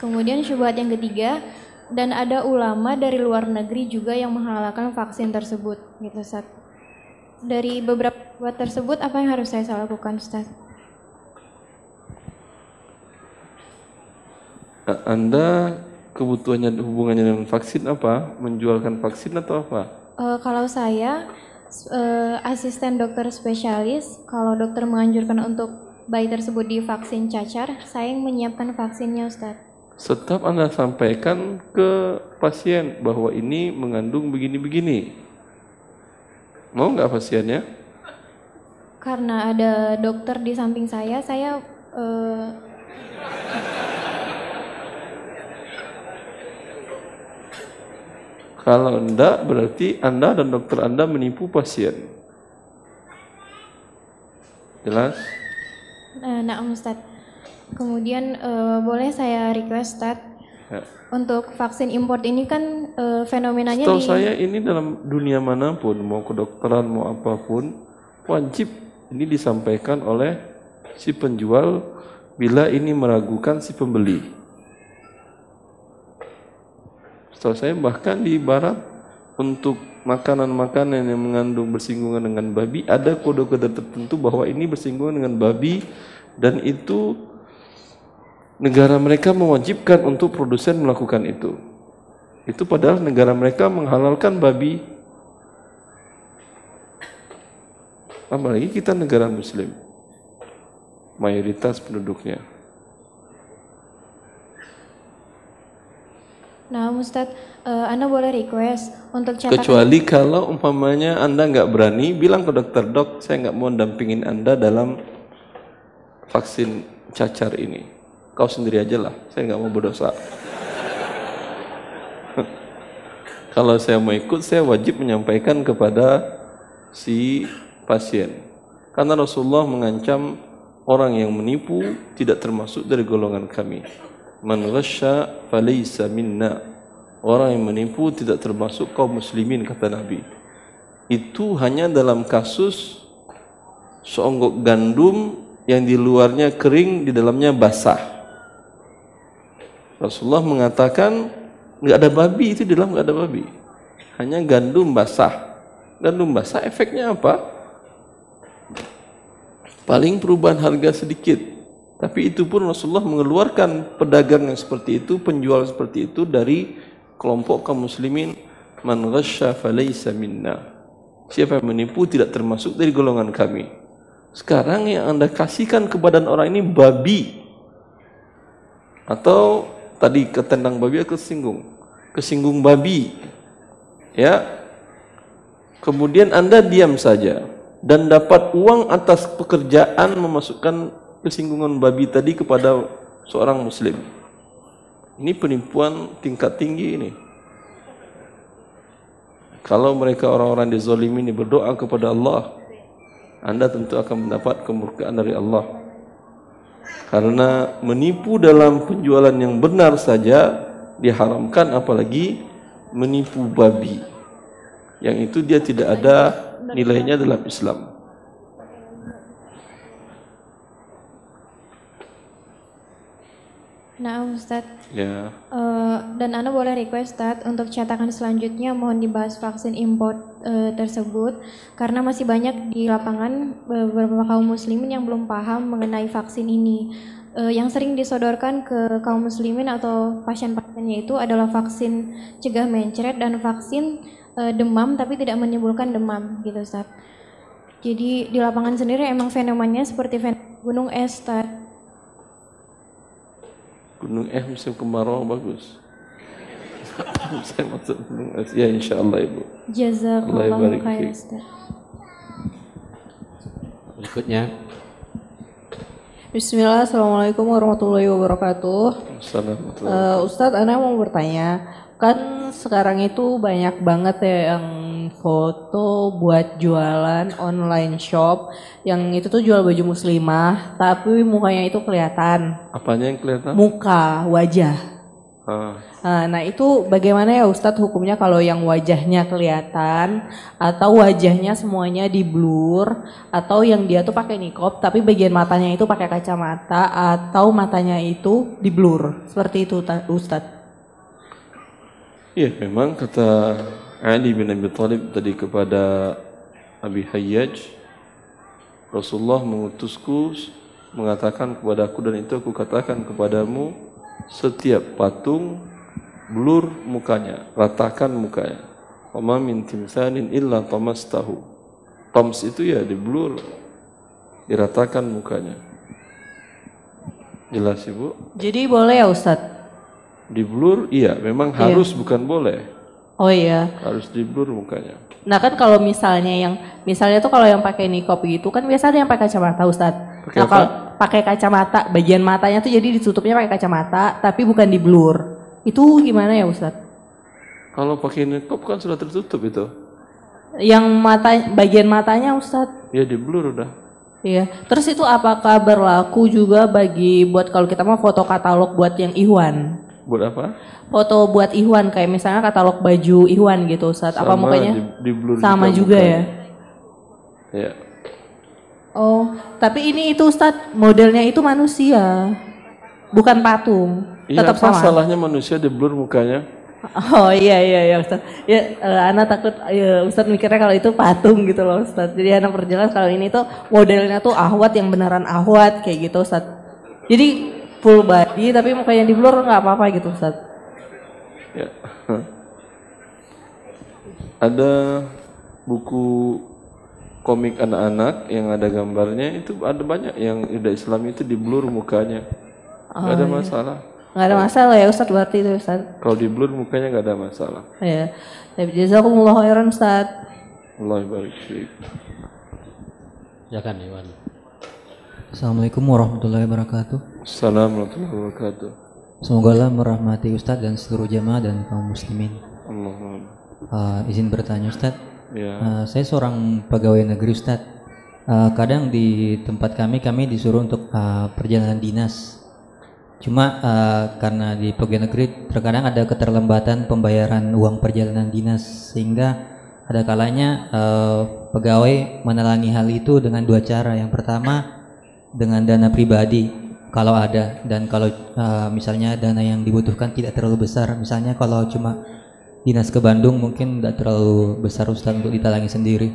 kemudian syubhat yang ketiga dan ada ulama dari luar negeri juga yang menghalalkan vaksin tersebut gitu Ustaz. Dari beberapa buat tersebut apa yang harus saya lakukan Ustaz? Anda kebutuhannya hubungannya dengan vaksin apa? Menjualkan vaksin atau apa? Eh, kalau saya eh, asisten dokter spesialis, kalau dokter menganjurkan untuk bayi tersebut divaksin cacar, saya yang menyiapkan vaksinnya Ustaz. Tetap Anda sampaikan ke pasien bahwa ini mengandung begini-begini. Mau nggak pasiennya? Karena ada dokter di samping saya, saya eh, Kalau enggak berarti Anda dan dokter Anda menipu pasien. Jelas? Eh, nah, Ustadz. Kemudian eh, boleh saya request Ustadz Ya. untuk vaksin import ini kan eh, fenomenanya Setahu di saya ini dalam dunia mana pun, mau kedokteran, mau apa pun, wajib ini disampaikan oleh si penjual bila ini meragukan si pembeli. Saya bahkan di barat untuk makanan-makanan yang mengandung bersinggungan dengan babi ada kode-kode tertentu bahwa ini bersinggungan dengan babi dan itu negara mereka mewajibkan untuk produsen melakukan itu. Itu padahal negara mereka menghalalkan babi. Apalagi kita negara muslim. Mayoritas penduduknya. Nah, Ustadz, eh, Anda boleh request untuk cetakan Kecuali kalau umpamanya Anda nggak berani, bilang ke dokter, dok, saya nggak mau dampingin Anda dalam vaksin cacar ini. Kau sendiri aja lah, saya nggak mau berdosa. (laughs) kalau saya mau ikut, saya wajib menyampaikan kepada si pasien. Karena Rasulullah mengancam orang yang menipu tidak termasuk dari golongan kami. Man ghasya falaysa minna. Orang yang menipu tidak termasuk kaum muslimin kata Nabi. Itu hanya dalam kasus seonggok gandum yang di luarnya kering, di dalamnya basah. Rasulullah mengatakan nggak ada babi itu di dalam nggak ada babi, hanya gandum basah. Gandum basah efeknya apa? Paling perubahan harga sedikit. Tapi itu pun Rasulullah mengeluarkan pedagang yang seperti itu, penjual seperti itu dari kelompok kaum muslimin man ghasya minna. Siapa yang menipu tidak termasuk dari golongan kami. Sekarang yang Anda kasihkan ke badan orang ini babi. Atau tadi ketendang babi atau kesinggung. Kesinggung babi. Ya. Kemudian Anda diam saja dan dapat uang atas pekerjaan memasukkan kesinggungan babi tadi kepada seorang muslim. Ini penipuan tingkat tinggi ini. Kalau mereka orang-orang dizalimi ini berdoa kepada Allah, Anda tentu akan mendapat kemurkaan dari Allah. Karena menipu dalam penjualan yang benar saja diharamkan apalagi menipu babi. Yang itu dia tidak ada nilainya dalam Islam. Nah, Ustaz. Ya. Eh, dan Anda boleh request Ustaz untuk cetakan selanjutnya mohon dibahas vaksin import eh, tersebut karena masih banyak di lapangan beberapa kaum muslimin yang belum paham mengenai vaksin ini. Eh, yang sering disodorkan ke kaum muslimin atau pasien-pasiennya itu adalah vaksin cegah mencret dan vaksin eh, demam tapi tidak menimbulkan demam gitu Ustaz. Jadi di lapangan sendiri emang fenomenanya seperti fenomena gunung es Ustaz. Gunung Es musim kemarau bagus. (laughs) Saya maksud Gunung Es. Ya insya Allah Ibu. Jazakallahu Allah barik khair fiik. Ustaz. Berikutnya Bismillah, Assalamualaikum warahmatullahi wabarakatuh. Assalamualaikum. Eh, Ustadz, Ana mau bertanya, kan sekarang itu banyak banget ya yang foto buat jualan online shop, yang itu tuh jual baju muslimah, tapi mukanya itu kelihatan, Apanya yang kelihatan? muka, wajah. Ah, Nah, nah itu bagaimana ya Ustadz hukumnya kalau yang wajahnya kelihatan atau wajahnya semuanya di blur atau yang dia tuh pakai nikob tapi bagian matanya itu pakai kacamata atau matanya itu di blur seperti itu Ta- Ustadz. Iya memang kata Ali bin Abi Thalib tadi kepada Abi Hayyaj Rasulullah mengutusku mengatakan kepadaku dan itu aku katakan kepadamu setiap patung blur mukanya ratakan mukanya. Wama min timsanin illa tamastahu. Toms itu ya di blur diratakan mukanya. Jelas ibu? Jadi boleh ya Ustadz? di blur iya. Memang harus bukan boleh Oh iya. harus di blur mukanya Nah kan kalau misalnya yang misalnya tuh kalau yang pakai nikob gitu kan biasa ada yang pakai kacamata Ustadz. Pakai Nah kalau pakai kacamata bagian matanya tuh jadi ditutupnya pakai kacamata tapi bukan di blur. Itu gimana ya Ustadz? Kalau pakai niqab kan sudah tertutup itu. Yang mata bagian matanya Ustadz. Ya di blur udah. Iya. Terus itu apakah berlaku juga bagi buat kalau kita mau foto katalog buat yang Ikhwan? Buat apa? Foto buat Ikhwan kayak misalnya katalog baju Ikhwan gitu Ustadz. Apa mukanya? Di, di blur Sama juga ya. Ya. Oh, tapi ini itu Ustadz modelnya itu manusia. Bukan patung. Iya Tetap apa sama. salahnya manusia di blur mukanya? Oh iya iya iya Ustaz. Ya eh, Ana takut ya, Ustaz mikirnya kalau itu patung gitu loh Ustaz. Jadi Ana perjelas kalau ini tuh modelnya tuh ahwat yang beneran ahwat kayak gitu Ustaz. Jadi full body tapi mukanya di blur nggak apa-apa gitu Ustaz. Ya. ada buku komik anak-anak yang ada gambarnya itu ada banyak yang udah Islam itu di blur mukanya. Gak ada masalah. Nggak ada masalah ya Ustaz berarti itu Ustaz. Kalau di blur mukanya gak ada masalah. Ya. Tapi jazakumullah khairan Ustaz. Allah barik fiik. silakan Iwan. Assalamualaikum warahmatullahi wabarakatuh. Assalamualaikum warahmatullahi wabarakatuh. Semoga Allah merahmati Ustadz dan seluruh jamaah dan kaum muslimin. Allahumma. Uh, izin bertanya Ustadz, Ya. uh, saya seorang pegawai negeri Ustadz. Uh, kadang di tempat kami kami disuruh untuk uh, perjalanan dinas. Cuma uh, karena di pegawai negeri terkadang ada keterlambatan pembayaran uang perjalanan dinas sehingga ada kalanya uh, pegawai menelangi hal itu dengan dua cara. Yang pertama dengan dana pribadi kalau ada. Dan kalau uh, misalnya dana yang dibutuhkan tidak terlalu besar. Misalnya kalau cuma dinas ke Bandung mungkin tidak terlalu besar Ustaz untuk ditalangi sendiri.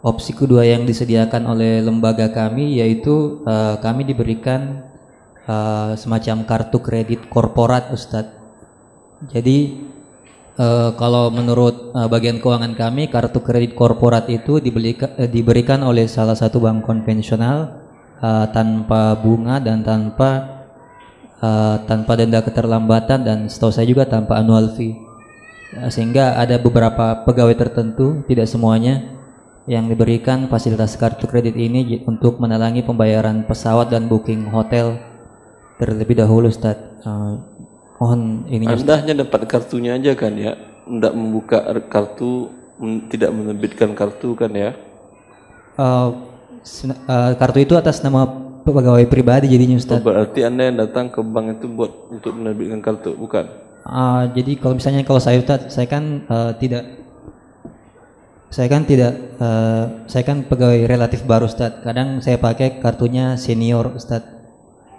Opsi kedua yang disediakan oleh lembaga kami yaitu uh, kami diberikan uh, semacam kartu kredit korporat Ustadz jadi eh, kalau menurut eh, bagian keuangan kami kartu kredit korporat itu dibelikan, eh, diberikan oleh salah satu bank konvensional eh, tanpa bunga dan tanpa eh, tanpa denda keterlambatan dan setahu saya juga tanpa annual fee. Eh, sehingga ada beberapa pegawai tertentu tidak semuanya yang diberikan fasilitas kartu kredit ini untuk menalangi pembayaran pesawat dan booking hotel terlebih dahulu Ustaz. Eh, mohon ininya Anda hanya dapat kartunya aja kan ya? tidak membuka kartu, tidak menerbitkan kartu kan ya? Eh, eh, kartu itu atas nama pegawai pribadi jadinya Oh, Ustaz. berarti anda yang datang ke bank itu buat untuk menerbitkan kartu, bukan? Ah, jadi kalau misalnya kalau saya Ustaz, saya kan eh, tidak saya kan tidak eh, saya kan pegawai relatif baru Ustaz. Kadang saya pakai kartunya senior Ustaz.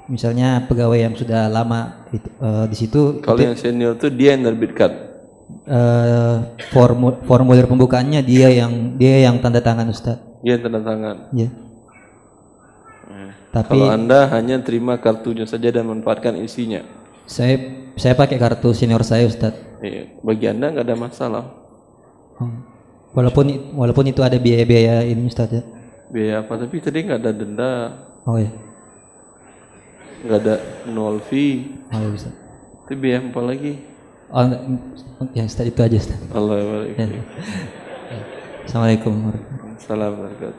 Misalnya pegawai yang sudah lama itu, eh, di situ Kalau yang senior itu dia yang menerbitkan. formu- formulir pembukaannya dia yang dia yang tanda tangan Ustaz. Yang tanda tangan. Ya. Tapi Kalau anda hanya terima kartunya saja dan manfaatkan isinya. saya saya pakai kartu senior saya Ustaz. Iya, bagi anda nggak ada masalah. Hmm. Walaupun walaupun itu ada biaya-biaya ini Ustaz ya. Biaya apa? Tapi tadi nggak ada denda, Oh ya. nggak ada nol fee. Oh ya Ustaz. Itu biaya apa lagi? Oh, enggak. ya Ustaz itu aja Ustaz. Allah. Ya. Assalamualaikum warahmatullahi Salam berkat.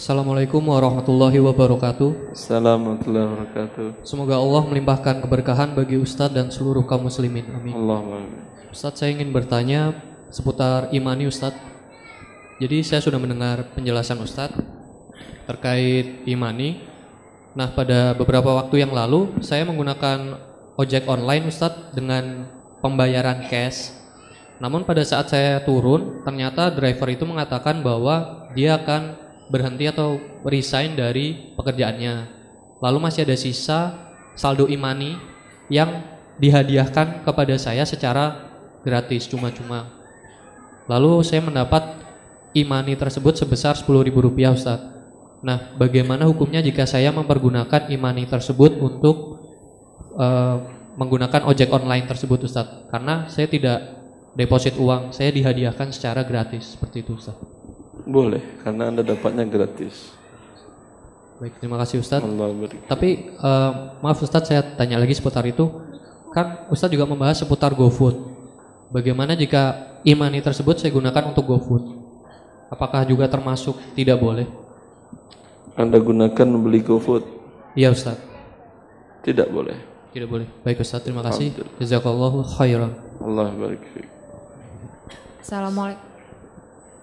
Assalamualaikum warahmatullahi wabarakatuh. Assalamualaikum warahmatullahi wabarakatuh. Semoga Allah melimpahkan keberkahan bagi Ustadz dan seluruh kaum muslimin. Amin. Allahumma Ustadz saya ingin bertanya seputar imani Ustadz. Jadi saya sudah mendengar penjelasan Ustadz terkait imani. Nah pada beberapa waktu yang lalu saya menggunakan ojek online Ustadz dengan pembayaran cash. Namun pada saat saya turun ternyata driver itu mengatakan bahwa dia akan berhenti atau resign dari pekerjaannya. Lalu masih ada sisa saldo imani yang dihadiahkan kepada saya secara gratis cuma-cuma. Lalu saya mendapat imani tersebut sebesar Rp10.000 Ustaz. Nah, bagaimana hukumnya jika saya mempergunakan imani tersebut untuk eh, menggunakan ojek online tersebut Ustaz? Karena saya tidak deposit uang, saya dihadiahkan secara gratis seperti itu Ustaz. Boleh, karena anda dapatnya gratis. Baik, terima kasih. Allah barik. Tapi eh, maaf Ustadz saya tanya lagi seputar itu. Kan Ustadz juga membahas seputar GoFood. Bagaimana jika imani tersebut saya gunakan untuk GoFood? Apakah juga termasuk tidak boleh? Anda gunakan membeli GoFood? Iya Ustadz. Tidak boleh. Tidak boleh. Baik Ustadz, terima kasih. Jazakallahu khairan. Allah barik fiik. Assalamualaikum.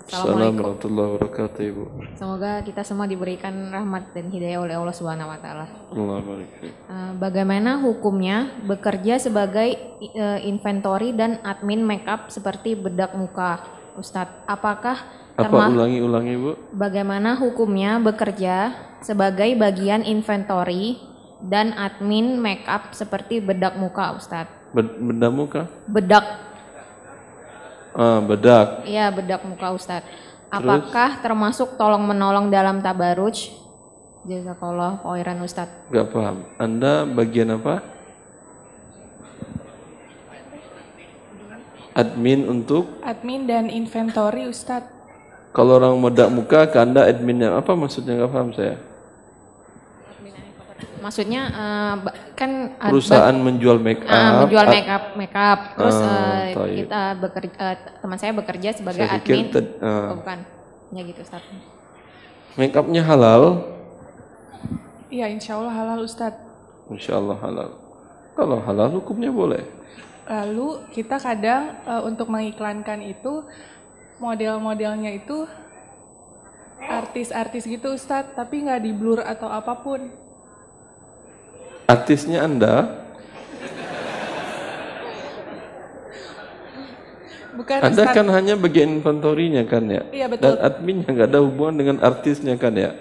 Assalamualaikum warahmatullahi wabarakatuh Ibu. Semoga kita semua diberikan rahmat dan hidayah oleh Allah Subhanahu wa taala. Allah barik fiik. Eh, Bagaimana hukumnya bekerja sebagai eh, inventory dan admin makeup seperti bedak muka, Ustadz? Apakah Apa terma- ulangi-ulangi Bu? bagaimana hukumnya bekerja sebagai bagian inventory dan admin makeup seperti bedak muka, Ustadz? Bed- Benda muka? Bedak, Ah, bedak. ya bedak muka, Ustadz. Apakah termasuk tolong menolong dalam tabaruj? Jazakallah khairan Ustadz. Gak paham. Anda bagian apa? Admin untuk Admin dan inventory Ustadz. kalau orang medak muka ke Anda admin yang apa maksudnya nggak paham saya. Maksudnya ba- kan Perusahaan menjual make up. Ah, menjual ad- make up, make up. Terus Ah, eh, taib. kita bekerja, eh, teman saya bekerja sebagai Saya admin. ah. Oh, bukan. Ya gitu Ustaz. Make upnya halal, Iya insya Allah halal Ustadz. insya Allah halal. Kalau halal hukumnya boleh. Lalu kita kadang eh, untuk mengiklankan itu model-modelnya itu artis-artis gitu Ustadz, tapi nggak di blur atau apa pun. Artisnya Anda, Bukan Anda Ustadz. kan hanya bagian inventorinya kan ya. Iya, betul. Dan adminnya nggak ada hubungan dengan artisnya kan ya.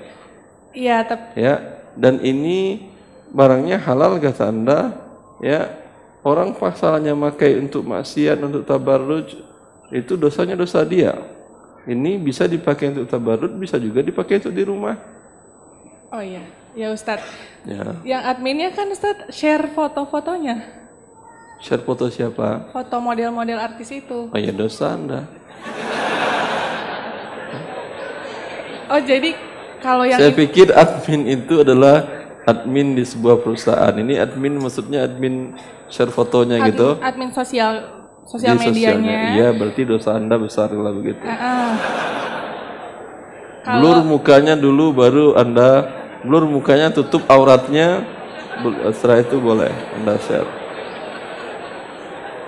Iya, tapi ya dan ini barangnya halal kata anda ya orang pasalnya makai untuk maksiat untuk tabarruj itu dosanya dosa dia ini bisa dipakai untuk tabarruj bisa juga dipakai untuk di rumah oh iya, ya Ustadz. ya Yang adminnya kan Ustadz share foto-fotonya, share foto siapa foto model-model artis itu. oh ya dosa anda Oh jadi kalau yang saya pikir admin itu adalah admin di sebuah perusahaan ini admin maksudnya admin share fotonya admin, gitu admin sosial sosial Di sosialnya. medianya. iya berarti dosa anda besar kalau begitu Ah, ah. Blur mukanya dulu baru Anda Blur mukanya tutup auratnya setelah itu boleh Anda share.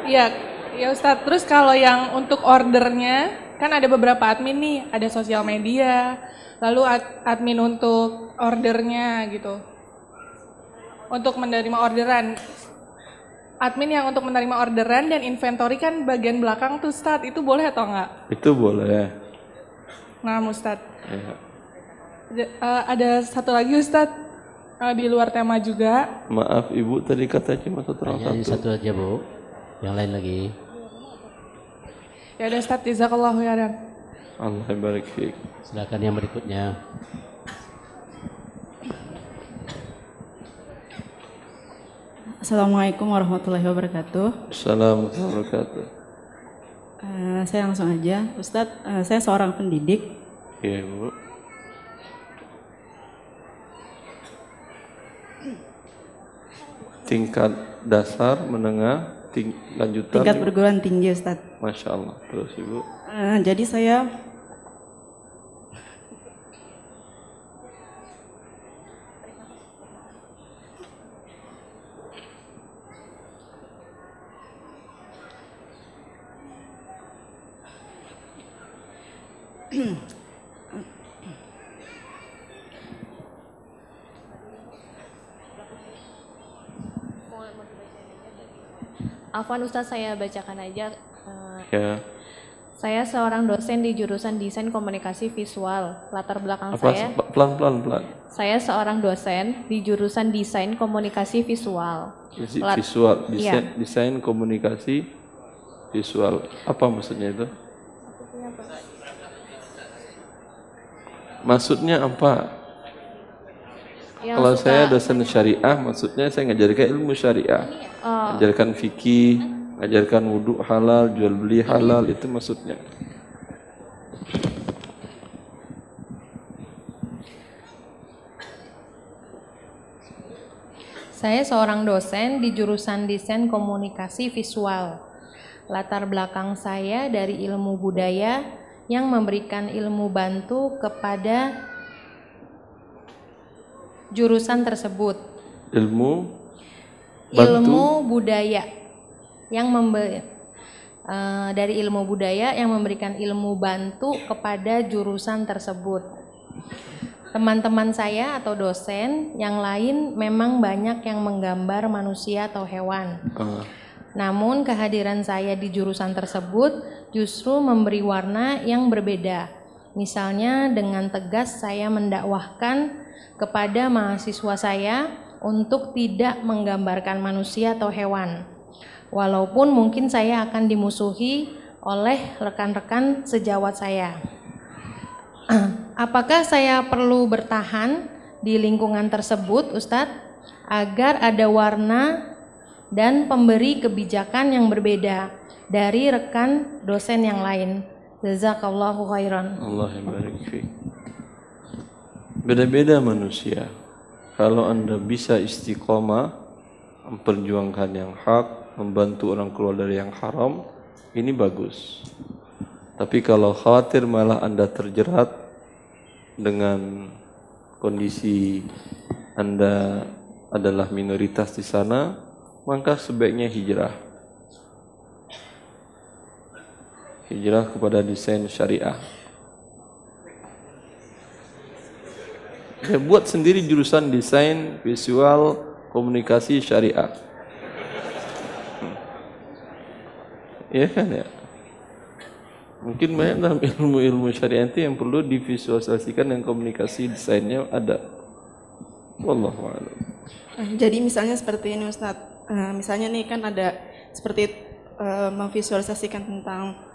Iya, ya Ustadz. Terus kalau yang untuk ordernya, kan ada beberapa admin nih, ada sosial media, lalu ad- admin untuk ordernya gitu. Untuk menerima orderan. Admin yang untuk menerima orderan dan inventory kan bagian belakang tuh Ustadz, itu boleh atau enggak? Itu boleh. Nah, Ustadz. Ya. Ada- eh, ada satu lagi Ustadz, eh, di luar tema juga. Maaf ibu tadi katanya cuma satu orang satu. satu aja bu. Yang lain lagi. Ya ada Ustadz, jazakallahu khairan. Allah barik fiik. Silakan yang berikutnya. Assalamualaikum warahmatullahi wabarakatuh. Assalamualaikum warahmatullahi wabarakatuh. Eh, saya langsung aja, Ustadz. eh, saya seorang pendidik. Iya bu. Tingkat dasar, menengah, ting lanjutan. tingkat perguruan tinggi, Ustadz. Masya Allah. Terus ibu. Eh, jadi saya Afwan Ustadz saya bacakan aja. eh, Ya. Saya seorang dosen di jurusan Desain Komunikasi Visual. Latar belakang Apa? saya, Pelan pelan pelan. saya seorang dosen di jurusan Desain Komunikasi Visual. Lat- Visual, Iya. desain, desain komunikasi visual. Apa maksudnya itu? Maksudnya apa? Yang Kalau suka- saya dosen syariah, maksudnya saya ngajarkan ilmu syariah, Oh. ngajarkan fikih, ngajarkan wudhu halal, jual beli halal, itu maksudnya. Saya seorang dosen di jurusan Desain Komunikasi Visual. Latar belakang saya dari ilmu budaya yang memberikan ilmu bantu kepada jurusan tersebut. Ilmu bantu Ilmu budaya yang membe- eh, dari ilmu budaya yang memberikan ilmu bantu kepada jurusan tersebut. Teman-teman saya atau dosen yang lain memang banyak yang menggambar manusia atau hewan. Ah, Namun kehadiran saya di jurusan tersebut justru memberi warna yang berbeda. Misalnya dengan tegas saya mendakwahkan kepada mahasiswa saya untuk tidak menggambarkan manusia atau hewan. Walaupun mungkin saya akan dimusuhi oleh rekan-rekan sejawat saya. (clears throat) Apakah saya perlu bertahan di lingkungan tersebut, Ustadz, agar ada warna dan pemberi kebijakan yang berbeda dari rekan dosen yang lain? Jazakallahu khairan. Allah. Beda-beda manusia. Kalau Anda bisa istiqomah, memperjuangkan yang hak, membantu orang keluar dari yang haram, ini bagus. Tapi kalau khawatir malah Anda terjerat dengan kondisi Anda adalah minoritas di sana, maka sebaiknya hijrah. Hijrah kepada desain syariah. Ya, buat sendiri jurusan desain visual komunikasi syariah. Iya kan ya? Mungkin banyak dalam ilmu-ilmu syariah itu yang perlu divisualisasikan yang komunikasi desainnya ada. Wallahu a'lam. Jadi misalnya seperti ini Ustadz, Eh, misalnya nih kan ada seperti eh, memvisualisasikan tentang eh,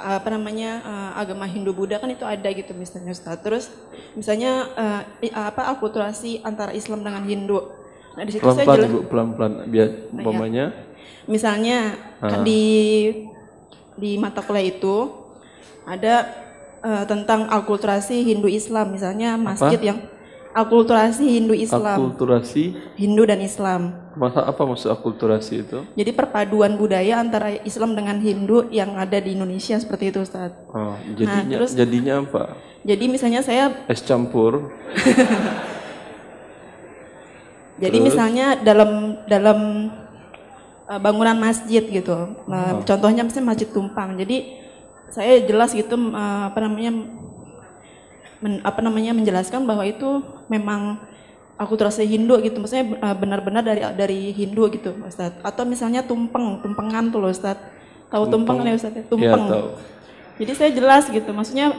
apa namanya eh, agama Hindu Buddha kan itu ada gitu misalnya Ustadz. Terus misalnya eh, apa akulturasi antara Islam dengan Hindu. Nah di situ saya Pelan-pelan jelas, Ibu, pelan-pelan biar iya. umpamanya misalnya Ah. di di mata kuliah itu ada eh, tentang akulturasi Hindu Islam misalnya masjid yang akulturasi Hindu Islam, akulturasi Hindu dan Islam. masa apa maksud akulturasi itu? Jadi perpaduan budaya antara Islam dengan Hindu yang ada di Indonesia seperti itu Ustaz. Oh, jadinya terus- jadinya apa? Jadi misalnya saya Es campur. (laughs) Jadi Terus? misalnya dalam dalam uh, bangunan masjid gitu. Nah, Oh. Contohnya misalnya masjid tumpang. Jadi saya jelas gitu uh, apa namanya men- apa namanya menjelaskan bahwa itu memang akulturasi Hindu gitu. Maksudnya uh, benar-benar dari dari Hindu gitu, Ustaz. Atau misalnya tumpeng, tumpengan tuh loh, Ustaz. Tahu tumpeng, ya Ustaz? ya? Tumpeng. tahu. Jadi saya jelas gitu, maksudnya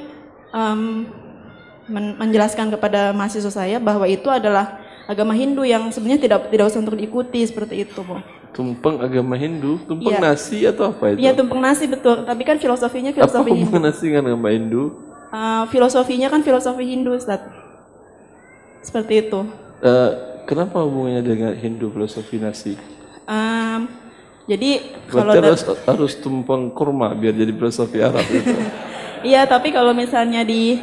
em, men- menjelaskan kepada mahasiswa saya bahwa itu adalah agama Hindu yang sebenarnya tidak tidak usah untuk diikuti seperti itu, Bu. Tumpeng agama Hindu, tumpeng Iya. nasi atau apa itu? Iya tumpeng nasi betul, tapi kan filosofinya apa filosofi Hindu. hubungan nasi dengan agama Hindu? Eh, filosofinya kan filosofi Hindu, Ustaz. Seperti itu. Eh, kenapa hubungannya dengan Hindu filosofi nasi? Em, jadi kalau Berarti harus, harus tumpeng kurma biar jadi filosofi Arab itu. (laughs) Iya, tapi kalau misalnya di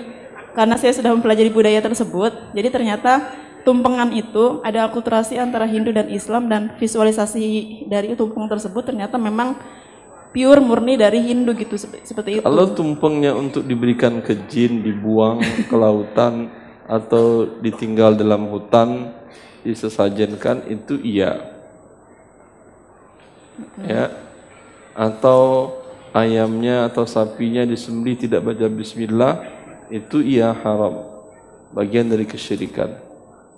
karena saya sudah mempelajari budaya tersebut, jadi ternyata tumpengan itu ada akulturasi antara Hindu dan Islam dan visualisasi dari tumpeng tersebut ternyata memang pure murni dari Hindu gitu sep- seperti itu. Kalau tumpengnya untuk diberikan ke jin, dibuang ke lautan atau ditinggal dalam hutan, disesajenkan itu iya. Ya. Atau ayamnya atau sapinya disembelih tidak baca bismillah, itu iya haram. Bagian dari kesyirikan.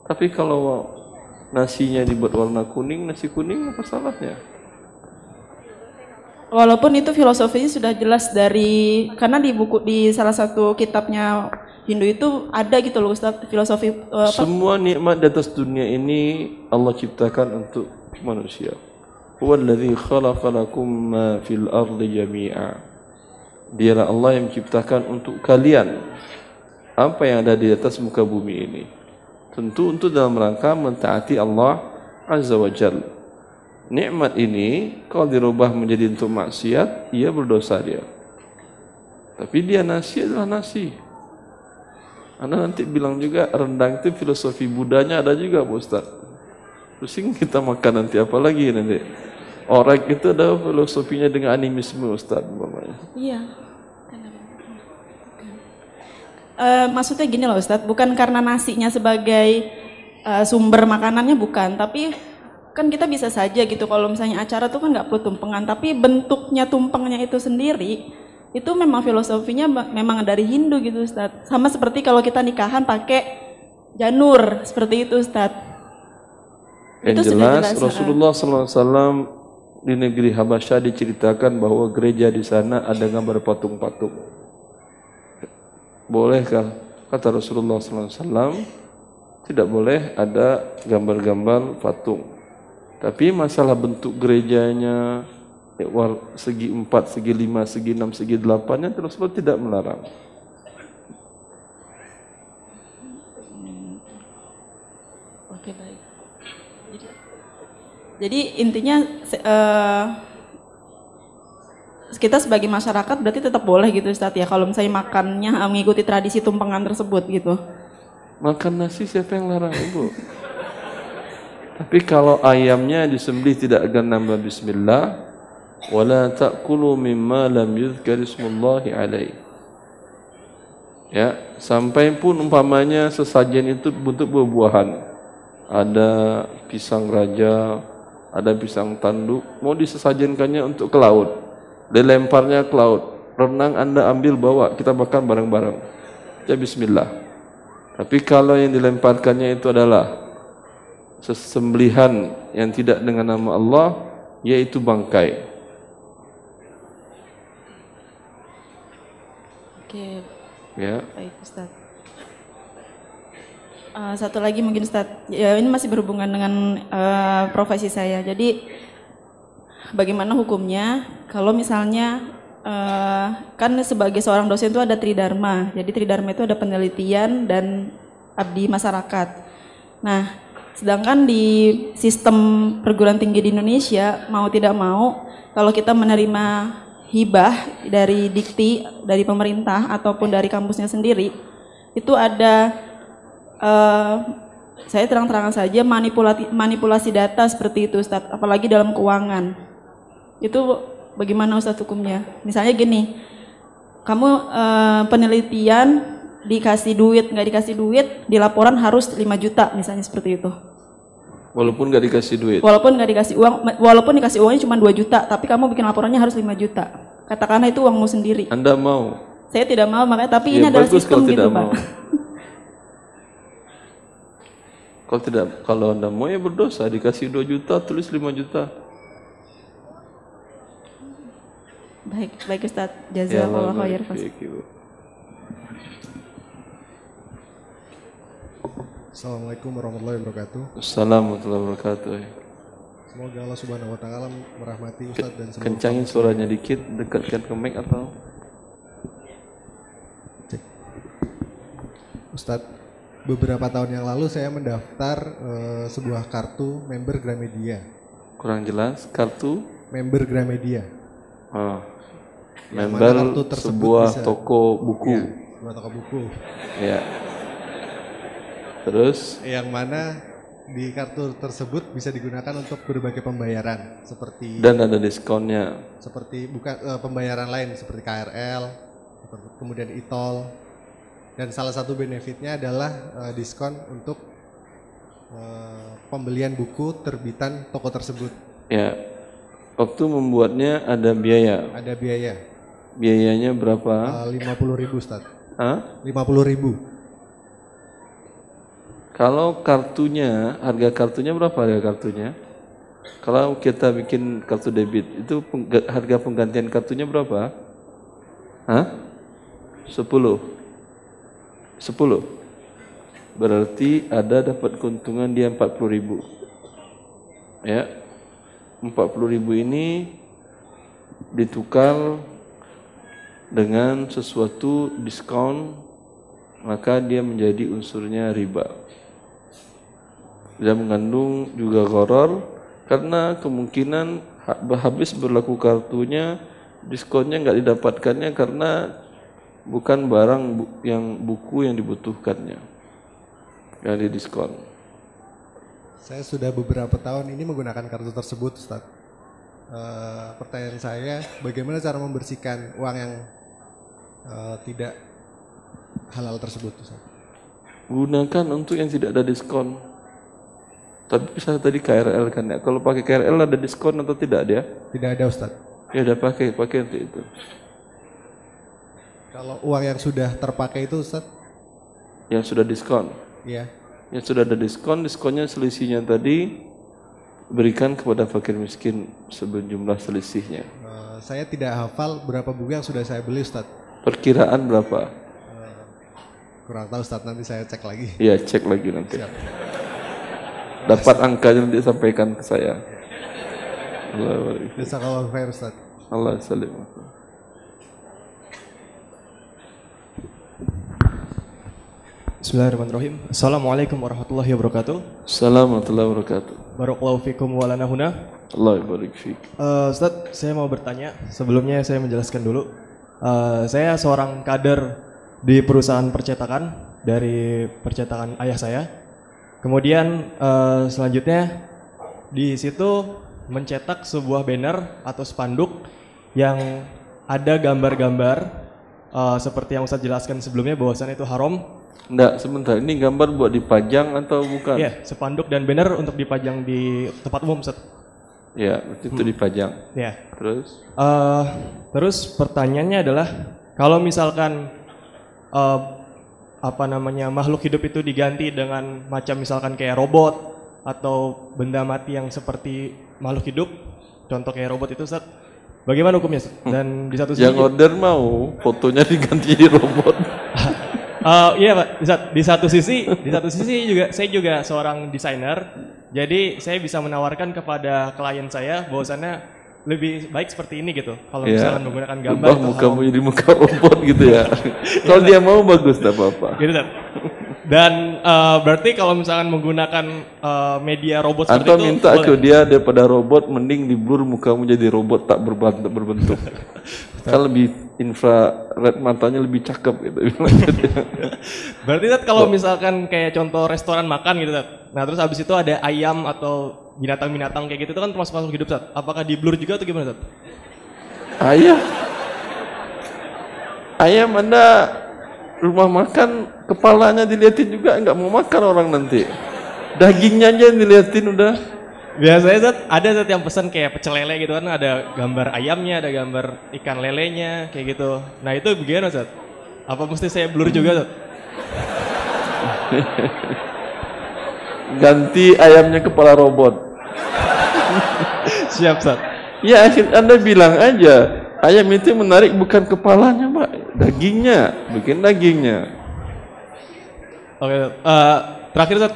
Tapi kalau nasinya dibuat warna kuning, nasi kuning apa salahnya? Walaupun itu filosofinya sudah jelas dari karena di buku di salah satu kitabnya Hindu itu ada gitu loh Ustaz filosofi eh, apa? Semua nikmat di atas dunia ini Allah ciptakan untuk manusia. Huwallazi khalaqa lakum ma fil ardi jami'a. Dialah Allah yang menciptakan untuk kalian apa yang ada di atas muka bumi ini. Tentu untuk dalam rangka mentaati Allah Azza wa Jalla. Nikmat ini kalau dirubah menjadi untuk maksiat, ia berdosa dia. Tapi dia nasi adalah nasi. Anda nanti bilang juga rendang itu filosofi Budanya ada juga Pak Ustaz. Pusing kita makan nanti apa lagi nanti. Orang itu ada filosofinya dengan animisme Ustaz. Iya. Eh, maksudnya gini loh Ustadz, bukan karena nasinya sebagai eh, sumber makanannya bukan, tapi kan kita bisa saja gitu kalau misalnya acara tuh kan nggak perlu tumpengan, tapi bentuknya tumpengnya itu sendiri itu memang filosofinya memang dari Hindu gitu Ustadz. Sama seperti kalau kita nikahan pakai janur seperti itu Ustadz. Yang Itu jelas, jelas, Rasulullah SAW di negeri Habasyah diceritakan bahwa gereja di sana ada gambar patung-patung. Bolehkah kata Rasulullah SAW tidak boleh ada gambar-gambar patung. Tapi masalah bentuk gerejanya eh, segi empat, segi lima, segi enam, segi delapannya Rasulullah tidak melarang. Oke baik. Jadi, jadi intinya eh, kita sebagai masyarakat berarti tetap boleh gitu Ustadz ya kalau misalnya makannya eh, mengikuti tradisi tumpengan tersebut gitu. Makan nasi siapa yang larang ibu? (laughs) Tapi kalau ayamnya disembelih tidak akan nambah bismillah wala ta'kulu mimma lam yuzkar ismullahi alaih. Ya, sampai pun umpamanya sesajen itu bentuk buah-buahan. Ada pisang raja, ada pisang tanduk, mau disesajenkannya untuk ke laut. Dilemparnya ke laut. Renang Anda ambil bawa, kita makan bareng-bareng. Ya bismillah. Tapi kalau yang dilemparkannya itu adalah sesembelihan yang tidak dengan nama Allah, yaitu bangkai. Oke, Ya. baik Ustadz. Eh, satu lagi mungkin Ustadz, ya ini masih berhubungan dengan eh, profesi saya. Jadi bagaimana hukumnya kalau misalnya eh, kan sebagai seorang dosen itu ada tridharma. Jadi tridharma itu ada penelitian dan abdi masyarakat. Nah, sedangkan di sistem perguruan tinggi di Indonesia mau tidak mau kalau kita menerima hibah dari dikti dari pemerintah ataupun dari kampusnya sendiri itu ada eh, saya terang-terangan saja manipulasi manipulasi data seperti itu Ustadz, apalagi dalam keuangan. Itu bagaimana Ustadz hukumnya? Misalnya gini, kamu eh, penelitian dikasih duit, nggak dikasih duit, di laporan harus 5 juta misalnya seperti itu. Walaupun nggak dikasih duit. Walaupun nggak dikasih uang, walaupun dikasih uangnya cuma 2 juta, tapi kamu bikin laporannya harus 5 juta. Katakanlah itu uangmu sendiri. Anda mau? Saya tidak mau makanya tapi Ya, ini adalah sistem kalau gitu, tidak Pak. mau. (laughs) Kalau tidak, kalau anda mau ya berdosa dikasih 2 juta, tulis 5 juta. Baik, baik Ustaz. Ya Jazakallah Allah, khair. baik, Ibu. Assalamualaikum warahmatullahi wabarakatuh. Assalamualaikum warahmatullahi wabarakatuh. Semoga Allah Subhanahu wa taala merahmati Ustaz dan seluruh Kencangin suaranya dikit, dekatkan ke mic atau Ustadz, beberapa tahun yang lalu saya mendaftar eh, sebuah kartu member Gramedia. kurang jelas kartu Member Gramedia. mana member kartu sebuah bisa- toko buku. Iya, sebuah toko buku. Ya. Terus Yang mana di kartu tersebut bisa digunakan untuk berbagai pembayaran seperti dan ada diskonnya. seperti bukan eh, pembayaran lain seperti KRL, kemudian e-tol dan salah satu benefitnya adalah eh, diskon untuk eh, pembelian buku terbitan toko tersebut. Ya. Waktu membuatnya ada biaya. Ada biaya Biayanya berapa? lima puluh ribu Ustaz. Hah? Lima puluh ribu. Kalau kartunya, harga kartunya berapa harga kartunya? Kalau kita bikin kartu debit, itu pengga- harga penggantian kartunya berapa? Hah? 10. 10. Berarti ada dapat keuntungan dia 40 ribu. Ya. 40 ribu ini ditukar dengan sesuatu diskon maka dia menjadi unsurnya riba dia mengandung juga goror karena kemungkinan ha- habis berlaku kartunya diskonnya nggak didapatkannya karena bukan barang bu- yang buku yang dibutuhkannya yang didiskon Saya sudah beberapa tahun ini menggunakan kartu tersebut Ustaz. Eh, pertanyaan saya, bagaimana cara membersihkan uang yang eh, tidak halal tersebut Ustaz? gunakan untuk yang tidak ada diskon tapi bisa tadi KRL kan ya kalau pakai KRL ada diskon atau tidak dia Tidak ada Ustaz. ya udah pakai pakai untuk itu Kalau uang yang sudah terpakai itu Ustaz, yang sudah diskon ya yang sudah ada diskon, diskonnya selisihnya tadi berikan kepada fakir miskin sejumlah selisihnya. eh, saya tidak hafal berapa buku yang sudah saya beli Ustaz. Perkiraan berapa? Kurang tahu Ustaz, nanti saya cek lagi. Ya cek lagi nanti. Siap. Dapat angkanya nanti sampaikan ke saya. Allah khair Ustaz. Allah salim. Bismillahirrahmanirrahim. Assalamualaikum warahmatullahi wabarakatuh. Assalamualaikum warahmatullahi wabarakatuh. Barakallahu fikum wa lana huna. Allah barik fiik. Uh, Ustaz, saya mau bertanya. Sebelumnya saya menjelaskan dulu. Uh, saya seorang kader di perusahaan percetakan dari percetakan ayah saya. Kemudian uh, selanjutnya di situ mencetak sebuah banner atau spanduk yang ada gambar-gambar uh, seperti yang Ustaz jelaskan sebelumnya bahwasannya itu haram. Enggak, sebentar. Ini gambar buat dipajang atau bukan? Iya, spanduk dan banner untuk dipajang di tempat umum Ustaz. Ya, berarti itu dipajang. Ya. Terus? Eh, terus pertanyaannya adalah kalau misalkan eh, apa namanya makhluk hidup itu diganti dengan macam misalkan kayak robot atau benda mati yang seperti makhluk hidup, contoh kayak robot itu Ustaz, bagaimana hukumnya Ustaz? Dan di satu sisi Yang order mau fotonya diganti jadi robot. (laughs) Eh, iya Pak, di, di satu sisi, di satu sisi juga saya juga seorang desainer, jadi saya bisa menawarkan kepada klien saya bahwasannya lebih baik seperti ini gitu. Kalau Ya, misalkan menggunakan gambar Ubah atau mukamu haram. jadi muka robot gitu ya. (laughs) Kalau dia mau bagus, tidak apa-apa. Gitu. (laughs) Dan eh, berarti kalau misalkan menggunakan eh, media robot seperti Atau itu minta ke boleh? dia daripada robot, mending di blur mukamu jadi robot tak berbentuk. berbentuk. (laughs) kan lebih infrared matanya lebih cakep gitu. (laughs) Berarti Tat, kalau misalkan kayak contoh restoran makan gitu Tat. Nah, terus habis itu ada ayam atau binatang-binatang kayak gitu itu kan termasuk makhluk hidup Tat. Apakah di blur juga atau gimana Tat? Ayam. Ayam Anda rumah makan kepalanya dilihatin juga nggak mau makan orang nanti. Dagingnya aja yang diliatin udah. Biasanya Zat, ada Zat yang pesan kayak pecel lele gitu kan ada gambar ayamnya, ada gambar ikan lelenya kayak gitu. Nah itu bagaimana Zat? Apa mesti saya blur juga Zat? Ganti ayamnya kepala robot. Siap Zat. Ya, Anda bilang aja, ayam itu menarik bukan kepalanya, Pak. Dagingnya, bikin dagingnya. Oke, eh, terakhir Zat,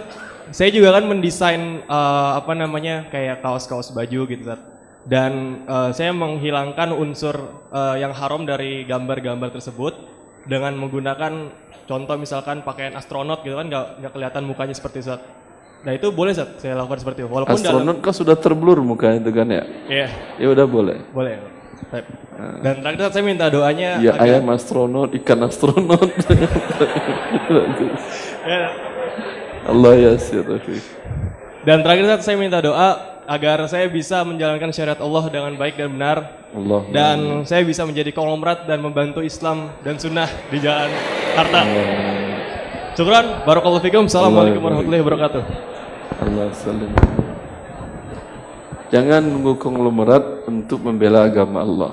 saya juga kan mendesain eh, apa namanya kayak kaos-kaos baju gitu Zat. Dan eh, saya menghilangkan unsur eh, yang haram dari gambar-gambar tersebut dengan menggunakan contoh misalkan pakaian astronot gitu kan nggak nggak kelihatan mukanya seperti Zat. Nah itu boleh Zat, saya lakukan seperti itu. Walaupun Astronot kan sudah terblur mukanya itu kan ya? Iya. Ya udah boleh. Boleh. Baik. Dan terakhir saya minta doanya Ya agar- ayam astronot, ikan astronot. (laughs) Ya. Allah yasir Rafiq. Dan terakhir saya minta doa agar saya bisa menjalankan syariat Allah dengan baik dan benar. Allah. Dan saya bisa menjadi konglomerat dan membantu Islam dan sunnah di jalan harta. Syukran, barakallahu fikum. Assalamualaikum warahmatullahi wabarakatuh. Allah salim. Jangan nunggu konglomerat untuk membela agama Allah.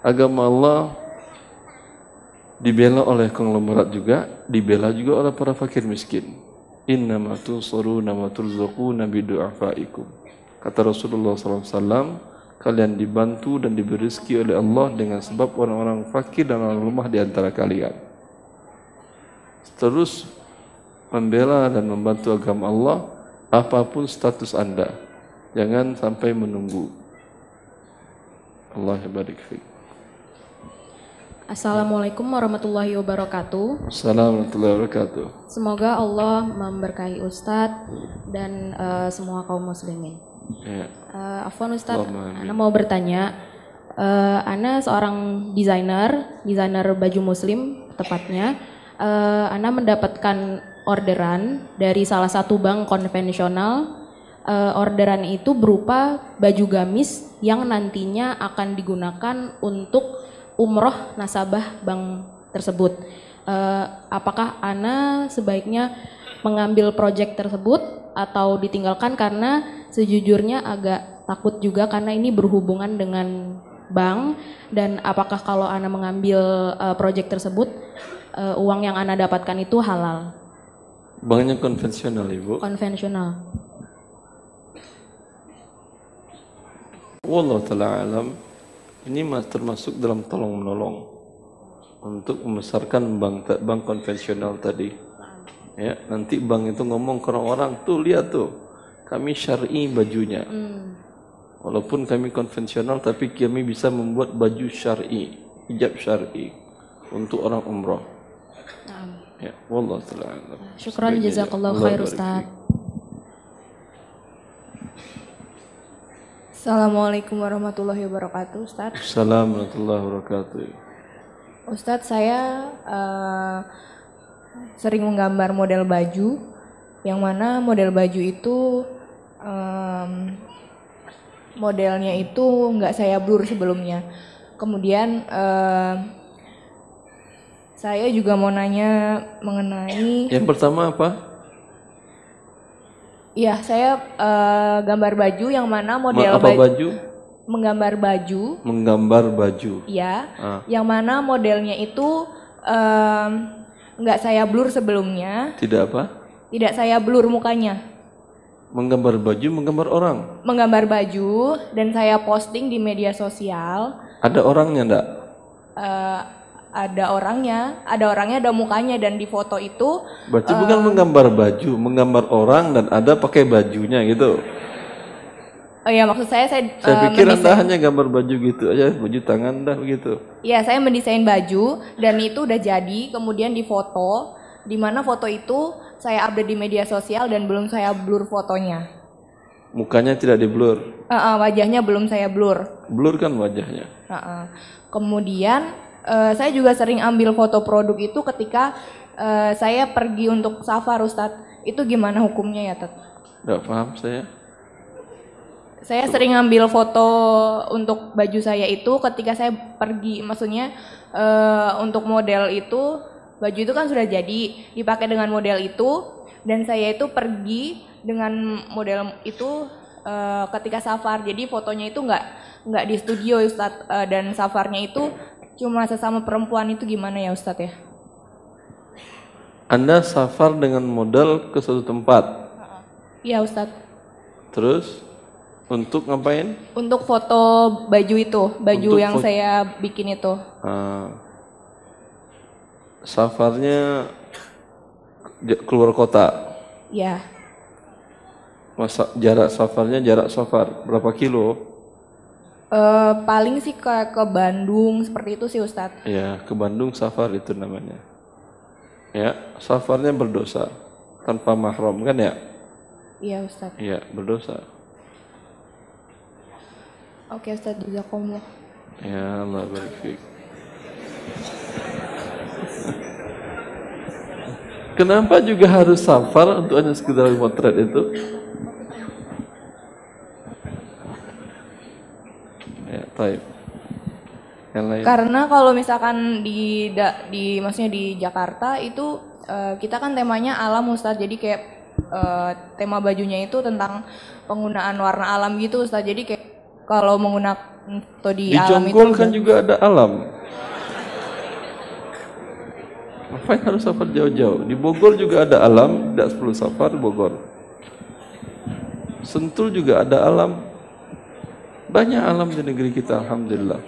Agama Allah dibela oleh konglomerat juga, dibela juga oleh para fakir miskin. Innama tunsuruna wa turzaquna bidu'afaikum. Kata Rasulullah SAW, kalian dibantu dan diberi rezeki oleh Allah dengan sebab orang-orang fakir dan orang lemah di antara kalian. Terus membela dan membantu agama Allah apa pun status Anda. Jangan sampai menunggu. Allah barik fiik. Assalamualaikum warahmatullahi wabarakatuh. Assalamualaikum warahmatullahi wabarakatuh. Semoga Allah memberkahi Ustadz dan eh, semua kaum muslimin. Ya. Uh, Afwan Ustadz. Ana mau bertanya. Eh, Ana seorang desainer, desainer baju muslim tepatnya. Eh, Ana mendapatkan orderan dari salah satu bank konvensional. Eh, orderan itu berupa baju gamis yang nantinya akan digunakan untuk umroh nasabah bank tersebut. Eh, apakah Ana sebaiknya mengambil proyek tersebut atau ditinggalkan karena sejujurnya agak takut juga karena ini berhubungan dengan bank dan apakah kalau Ana mengambil eh, proyek tersebut eh, uang yang Ana dapatkan itu halal Banknya konvensional, Ibu. konvensional Wallahu taala alam. Ini mas- termasuk dalam tolong menolong untuk membesarkan bank bank konvensional tadi. Ya, nanti bank itu ngomong ke orang-orang tuh lihat tuh, kami syar'i bajunya. Walaupun kami konvensional tapi kami bisa membuat baju syar'i, hijab syar'i untuk orang umrah. Ya, wallahu taala alam. syukran Sebaiknya, jazakallahu Allah khair Ustaz Assalamualaikum warahmatullahi wabarakatuh, Ustaz. Assalamualaikum warahmatullahi wabarakatuh. Ustadz, saya eh, sering menggambar model baju, yang mana model baju itu em, modelnya itu nggak saya blur sebelumnya. Kemudian em, saya juga mau nanya mengenai, Yang pertama apa? Ya saya eh, gambar baju yang mana Ma- model apa baj- baju? menggambar baju Menggambar baju. Ya, Ah. yang mana modelnya itu em, nggak saya blur sebelumnya, Tidak apa? tidak saya blur mukanya, Menggambar baju, menggambar orang. menggambar baju dan saya posting di media sosial. Ada orangnya enggak? Eh, ada orangnya, ada orangnya, ada mukanya dan di foto itu Berarti eh, bukan menggambar baju, menggambar orang dan ada pakai bajunya gitu. oh ya maksud saya saya, Saya eh, pikir Anda mendesain- hanya gambar baju gitu aja, baju tangan dah begitu. Iya, saya mendesain baju dan itu udah jadi, kemudian difoto, di mana foto itu saya update di media sosial dan belum saya blur fotonya. Mukanya tidak di-blur. Eh, eh, wajahnya belum saya blur. Blur kan wajahnya. Heeh. Kemudian eh, saya juga sering ambil foto produk itu ketika eh, saya pergi untuk safar Ustadz. Itu gimana hukumnya ya Tet? Enggak paham saya. Saya sering ambil foto untuk baju saya itu ketika saya pergi, maksudnya eh, untuk model itu baju itu kan sudah jadi dipakai dengan model itu dan saya itu pergi dengan model itu eh, ketika safar jadi fotonya itu nggak nggak di studio Ustadz Eh, dan safarnya itu cuma sesama perempuan itu gimana ya Ustadz ya? Anda safar dengan modal ke suatu tempat. Iya Ustadz. Terus untuk ngapain? Untuk foto baju itu, baju Untuk yang saya bikin itu. Ah. safarnya keluar kota. Ya, Masa jarak safarnya jarak safar berapa kilo? Eh, paling sih ke ke Bandung seperti itu sih Ustadz. Ya, ke Bandung safar itu namanya. Ya, safarnya berdosa tanpa mahram kan ya? Iya Ustadz. Iya, berdosa. Oke Ustadz jazakumullah. Ya Allah fiik. Kenapa juga harus safar untuk hanya sekedar motret itu? Ya, taib. Yang lain. Karena kalau misalkan di da- di maksudnya di Jakarta itu eh, kita kan temanya alam Ustadz. Jadi kayak eh, tema bajunya itu tentang penggunaan warna alam gitu Ustadz. Jadi kayak kalau menggunakan atau di, Di alam itu Jonggol kan juga ada alam. Ngapain harus safar jauh-jauh? Di Bogor juga ada alam, tidak perlu safar Bogor. Sentul juga ada alam. Banyak alam di negeri kita, Alhamdulillah.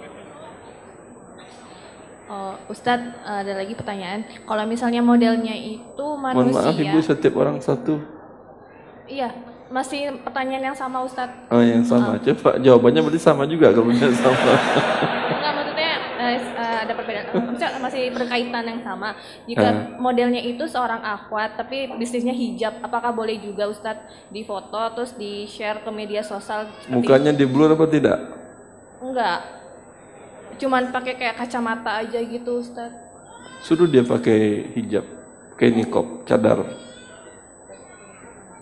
Oh, Ustadz ada lagi pertanyaan. Kalau misalnya modelnya itu Mohon manusia, maaf Ibu, setiap orang satu. iya masih pertanyaan yang sama Ustadz. Oh, yang sama. Coba jawabannya berarti sama juga kalau misalnya sama. (laughs) Eh, eh, ada perbedaan, eh, maksudnya masih berkaitan yang sama. Jika Ah. modelnya itu seorang akhwat tapi bisnisnya hijab, apakah boleh juga Ustadz difoto terus di share ke media sosial? Mukanya di blur apa tidak? Enggak. Cuman pakai kayak kacamata aja gitu Ustadz. Suruh dia pakai hijab, pakai nikob, cadar.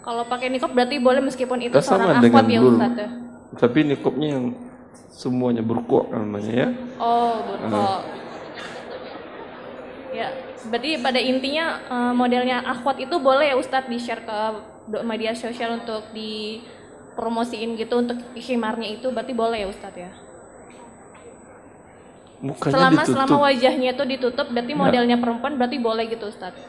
Kalau pakai niqab berarti boleh meskipun itu Kita seorang akhwat ya. Ustadz ya? Tapi nikobnya yang semuanya berkuak namanya ya. Oh, burko. Ya, berarti pada intinya eh, modelnya akhwat itu boleh ya Ustadz di-share ke media sosial untuk dipromosiin gitu untuk khimarnya itu berarti boleh ya Ustadz ya? Mukanya selama ditutup. selama wajahnya itu ditutup berarti Ya. modelnya perempuan berarti boleh gitu Ustadz?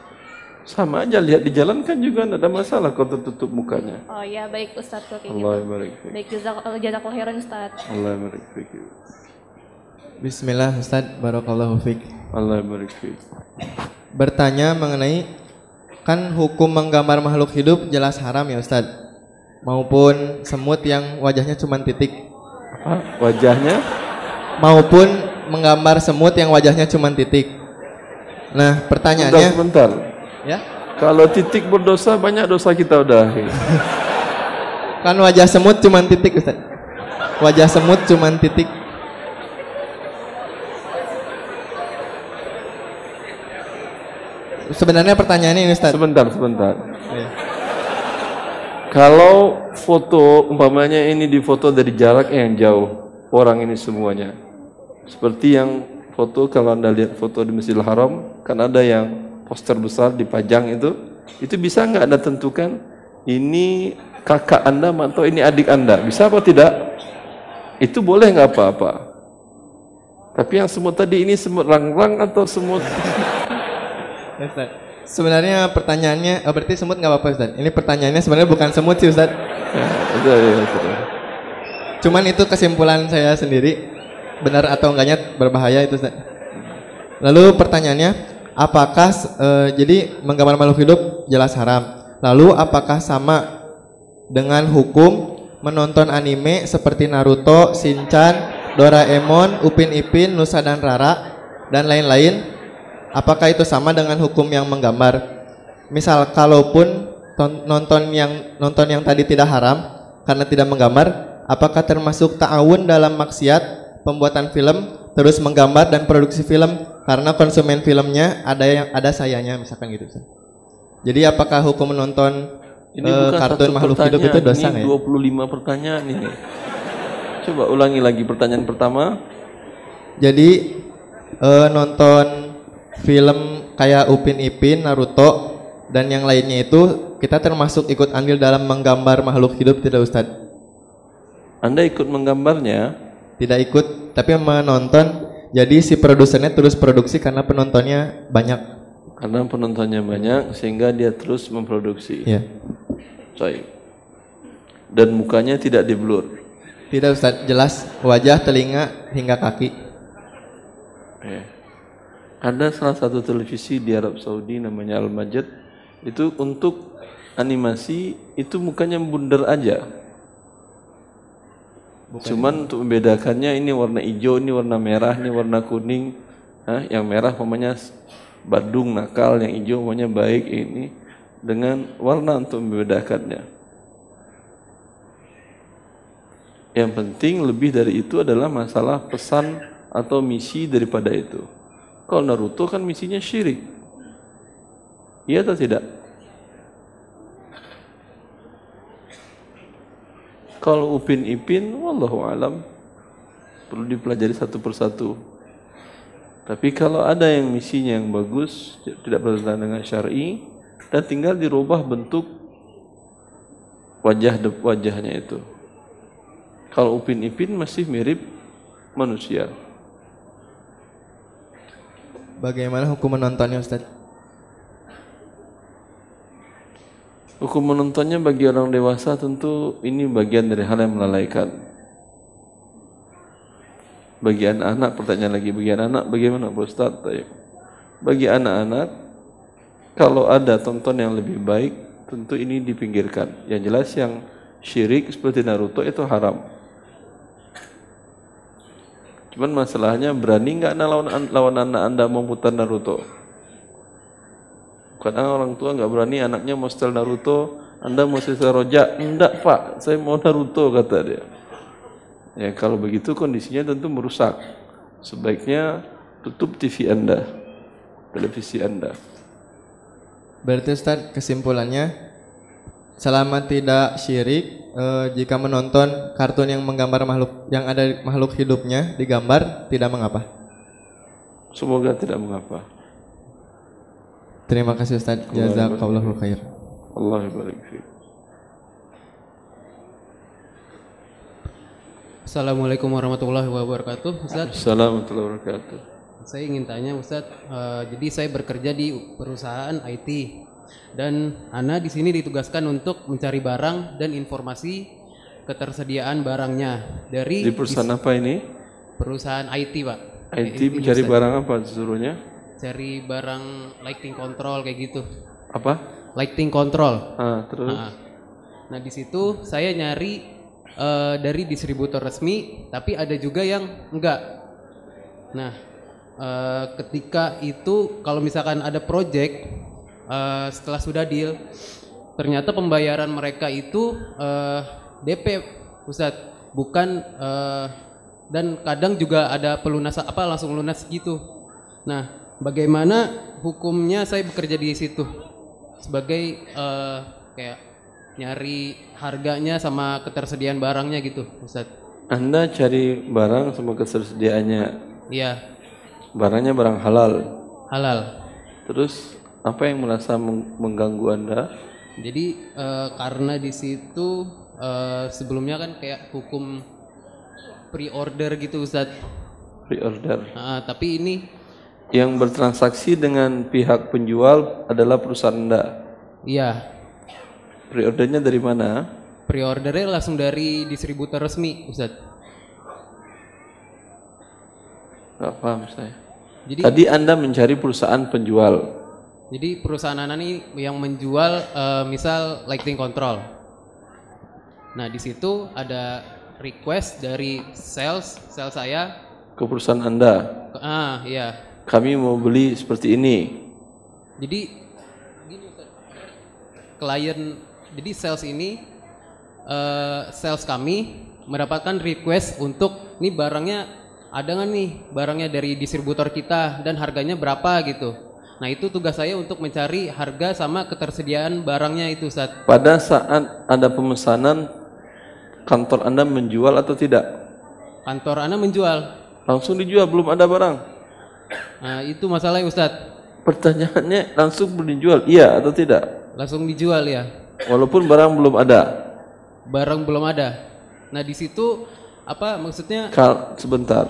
Sama aja lihat di jalan kan juga tidak ada masalah kalau tertutup mukanya. Oh ya baik Ustadz kalau kayak Allah gitu. barik. Baik jazak jazakallahu khairan Ustadz. Allah barik fiik. Bismillah Ustaz, Barakallahu Fik. Allah barik fiik. Bertanya mengenai kan hukum menggambar makhluk hidup jelas haram ya Ustaz. Maupun semut yang wajahnya cuma titik. Apa? Wajahnya? Maupun menggambar semut yang wajahnya cuma titik. Nah, pertanyaannya Sebentar, sebentar. Ya. Kalau titik berdosa banyak dosa kita udah. kan wajah semut cuma titik Ustaz. Wajah semut cuma titik. Sebenarnya pertanyaannya ini Ustaz. Sebentar, sebentar. Iya. Kalau foto umpamanya ini difoto dari jarak yang jauh, orang ini semuanya. Seperti yang foto kalau Anda lihat foto di Masjidil Haram, kan ada yang poster besar dipajang itu, itu bisa nggak Anda tentukan ini kakak Anda atau ini adik Anda? Bisa apa tidak? Itu boleh nggak apa-apa. Tapi yang semut tadi ini semut rang-rang atau semut Ya. (laughs) Sebenarnya pertanyaannya, oh, berarti semut nggak apa-apa Ustaz. Ini pertanyaannya sebenarnya bukan semut sih Ustaz. Cuman itu kesimpulan saya sendiri. Benar atau enggaknya berbahaya itu Ustaz. Lalu pertanyaannya, apakah eh, jadi menggambar makhluk hidup jelas haram. Lalu apakah sama dengan hukum menonton anime seperti Naruto, Shinchan, Doraemon, Upin Ipin, Nusa dan Rara dan lain-lain? Apakah itu sama dengan hukum yang menggambar? Misal kalaupun ton- nonton yang nonton yang tadi tidak haram karena tidak menggambar, apakah termasuk ta'awun dalam maksiat pembuatan film terus menggambar dan produksi film karena konsumen filmnya ada yang ada sayanya misalkan gitu. Jadi apakah hukum menonton Ini eh, bukan kartun satu makhluk hidup itu dosa ini nggak ya? 25 pertanyaan ini. Coba ulangi lagi pertanyaan pertama. Jadi eh, nonton film kayak Upin Ipin, Naruto dan yang lainnya itu kita termasuk ikut andil dalam menggambar makhluk hidup tidak Ustadz? Anda ikut menggambarnya? Tidak ikut, tapi menonton. Jadi si produsernya terus produksi karena penontonnya banyak. Karena penontonnya banyak sehingga dia terus memproduksi. Iya. Baik. Dan mukanya tidak diblur. Tidak Ustaz, jelas wajah, telinga hingga kaki. Ya. Ada salah satu televisi di Arab Saudi namanya Al Majid itu untuk animasi itu mukanya bundar aja. Cuman untuk membedakannya ini warna hijau, ini warna merah, ini warna kuning. Hah? Yang merah namanya badung nakal, yang hijau namanya baik ini dengan warna untuk membedakannya. Yang penting lebih dari itu adalah masalah pesan atau misi daripada itu. Kalau Naruto kan misinya syirik. Iya atau tidak? Kalau Upin Ipin, wallahu alam perlu dipelajari satu persatu. Tapi kalau ada yang misinya yang bagus, tidak bertentangan dengan syar'i, dan tinggal dirubah bentuk wajah wajahnya itu. Kalau Upin Ipin masih mirip manusia. Bagaimana hukum menontonnya Ustaz? Hukum menontonnya bagi orang dewasa tentu ini bagian dari hal yang melalaikan. Bagi anak-anak, pertanyaan lagi, bagi anak-anak bagaimana Pak Ustaz? Bagi anak-anak, kalau ada tonton yang lebih baik, tentu ini dipinggirkan. Yang jelas yang syirik seperti Naruto itu haram. Cuman masalahnya berani nggak lawan, lawan anak anda memutar Naruto? Kadang orang tua nggak berani anaknya mau setel Naruto, anda mau setel rojak, enggak pak, saya mau Naruto kata dia. Ya kalau begitu kondisinya tentu merusak. Sebaiknya tutup TV anda, televisi anda. Berarti Ustaz kesimpulannya selama tidak syirik eh, jika menonton kartun yang menggambar makhluk yang ada makhluk hidupnya digambar tidak mengapa. Semoga tidak mengapa. Terima kasih Ustaz. Jazakallahu khair. Allah barik fiik. Assalamualaikum warahmatullahi wabarakatuh, Ustaz. Assalamualaikum warahmatullahi wabarakatuh. Saya ingin tanya Ustaz, uh, jadi saya bekerja di perusahaan IT dan Ana di sini ditugaskan untuk mencari barang dan informasi ketersediaan barangnya dari Di perusahaan apa ini? Perusahaan IT, Pak. IT mencari Ustaz. barang apa disuruhnya? Cari barang lighting control kayak gitu. Apa? Lighting control. Ah, terus? Nah, nah di situ saya nyari eh, dari distributor resmi, tapi ada juga yang enggak. Nah, eh, ketika itu kalau misalkan ada project eh, setelah sudah deal, ternyata pembayaran mereka itu eh, DP, Ustadz, bukan eh, dan kadang juga ada pelunasan apa langsung lunas gitu. Nah, bagaimana hukumnya saya bekerja di situ sebagai eh, kayak nyari harganya sama ketersediaan barangnya gitu, Ustaz. Anda cari barang sama ketersediaannya. Iya, Barangnya barang halal. halal. Terus apa yang merasa meng- mengganggu Anda? Jadi eh, karena di situ eh, sebelumnya kan kayak hukum pre-order gitu, Ustaz. Pre-order. Ah, tapi ini Yang bertransaksi dengan pihak penjual adalah perusahaan Anda. iya Pre-ordernya dari mana? pre-ordernya langsung dari distributor resmi, Ustaz. Gak paham saya. Jadi Tadi Anda mencari perusahaan penjual. Jadi perusahaan Anda ini yang menjual eh, misal lighting control. Nah di situ ada request dari sales sales saya. Ke perusahaan Anda. Ah iya. Kami mau beli seperti ini. Jadi gini Ustaz. klien jadi sales ini eh, sales kami mendapatkan request untuk nih barangnya ada nggak nih barangnya dari distributor kita dan harganya berapa gitu. Nah itu tugas saya untuk mencari harga sama ketersediaan barangnya itu Ustaz. Pada saat ada pemesanan, kantor Anda menjual atau tidak? Kantor Anda menjual. Langsung dijual, belum ada barang. Nah, itu masalahnya Ustadz. Pertanyaannya langsung dijual, iya atau tidak? Langsung dijual ya. Walaupun barang belum ada. Barang belum ada. Nah, di situ apa maksudnya? Kal sebentar.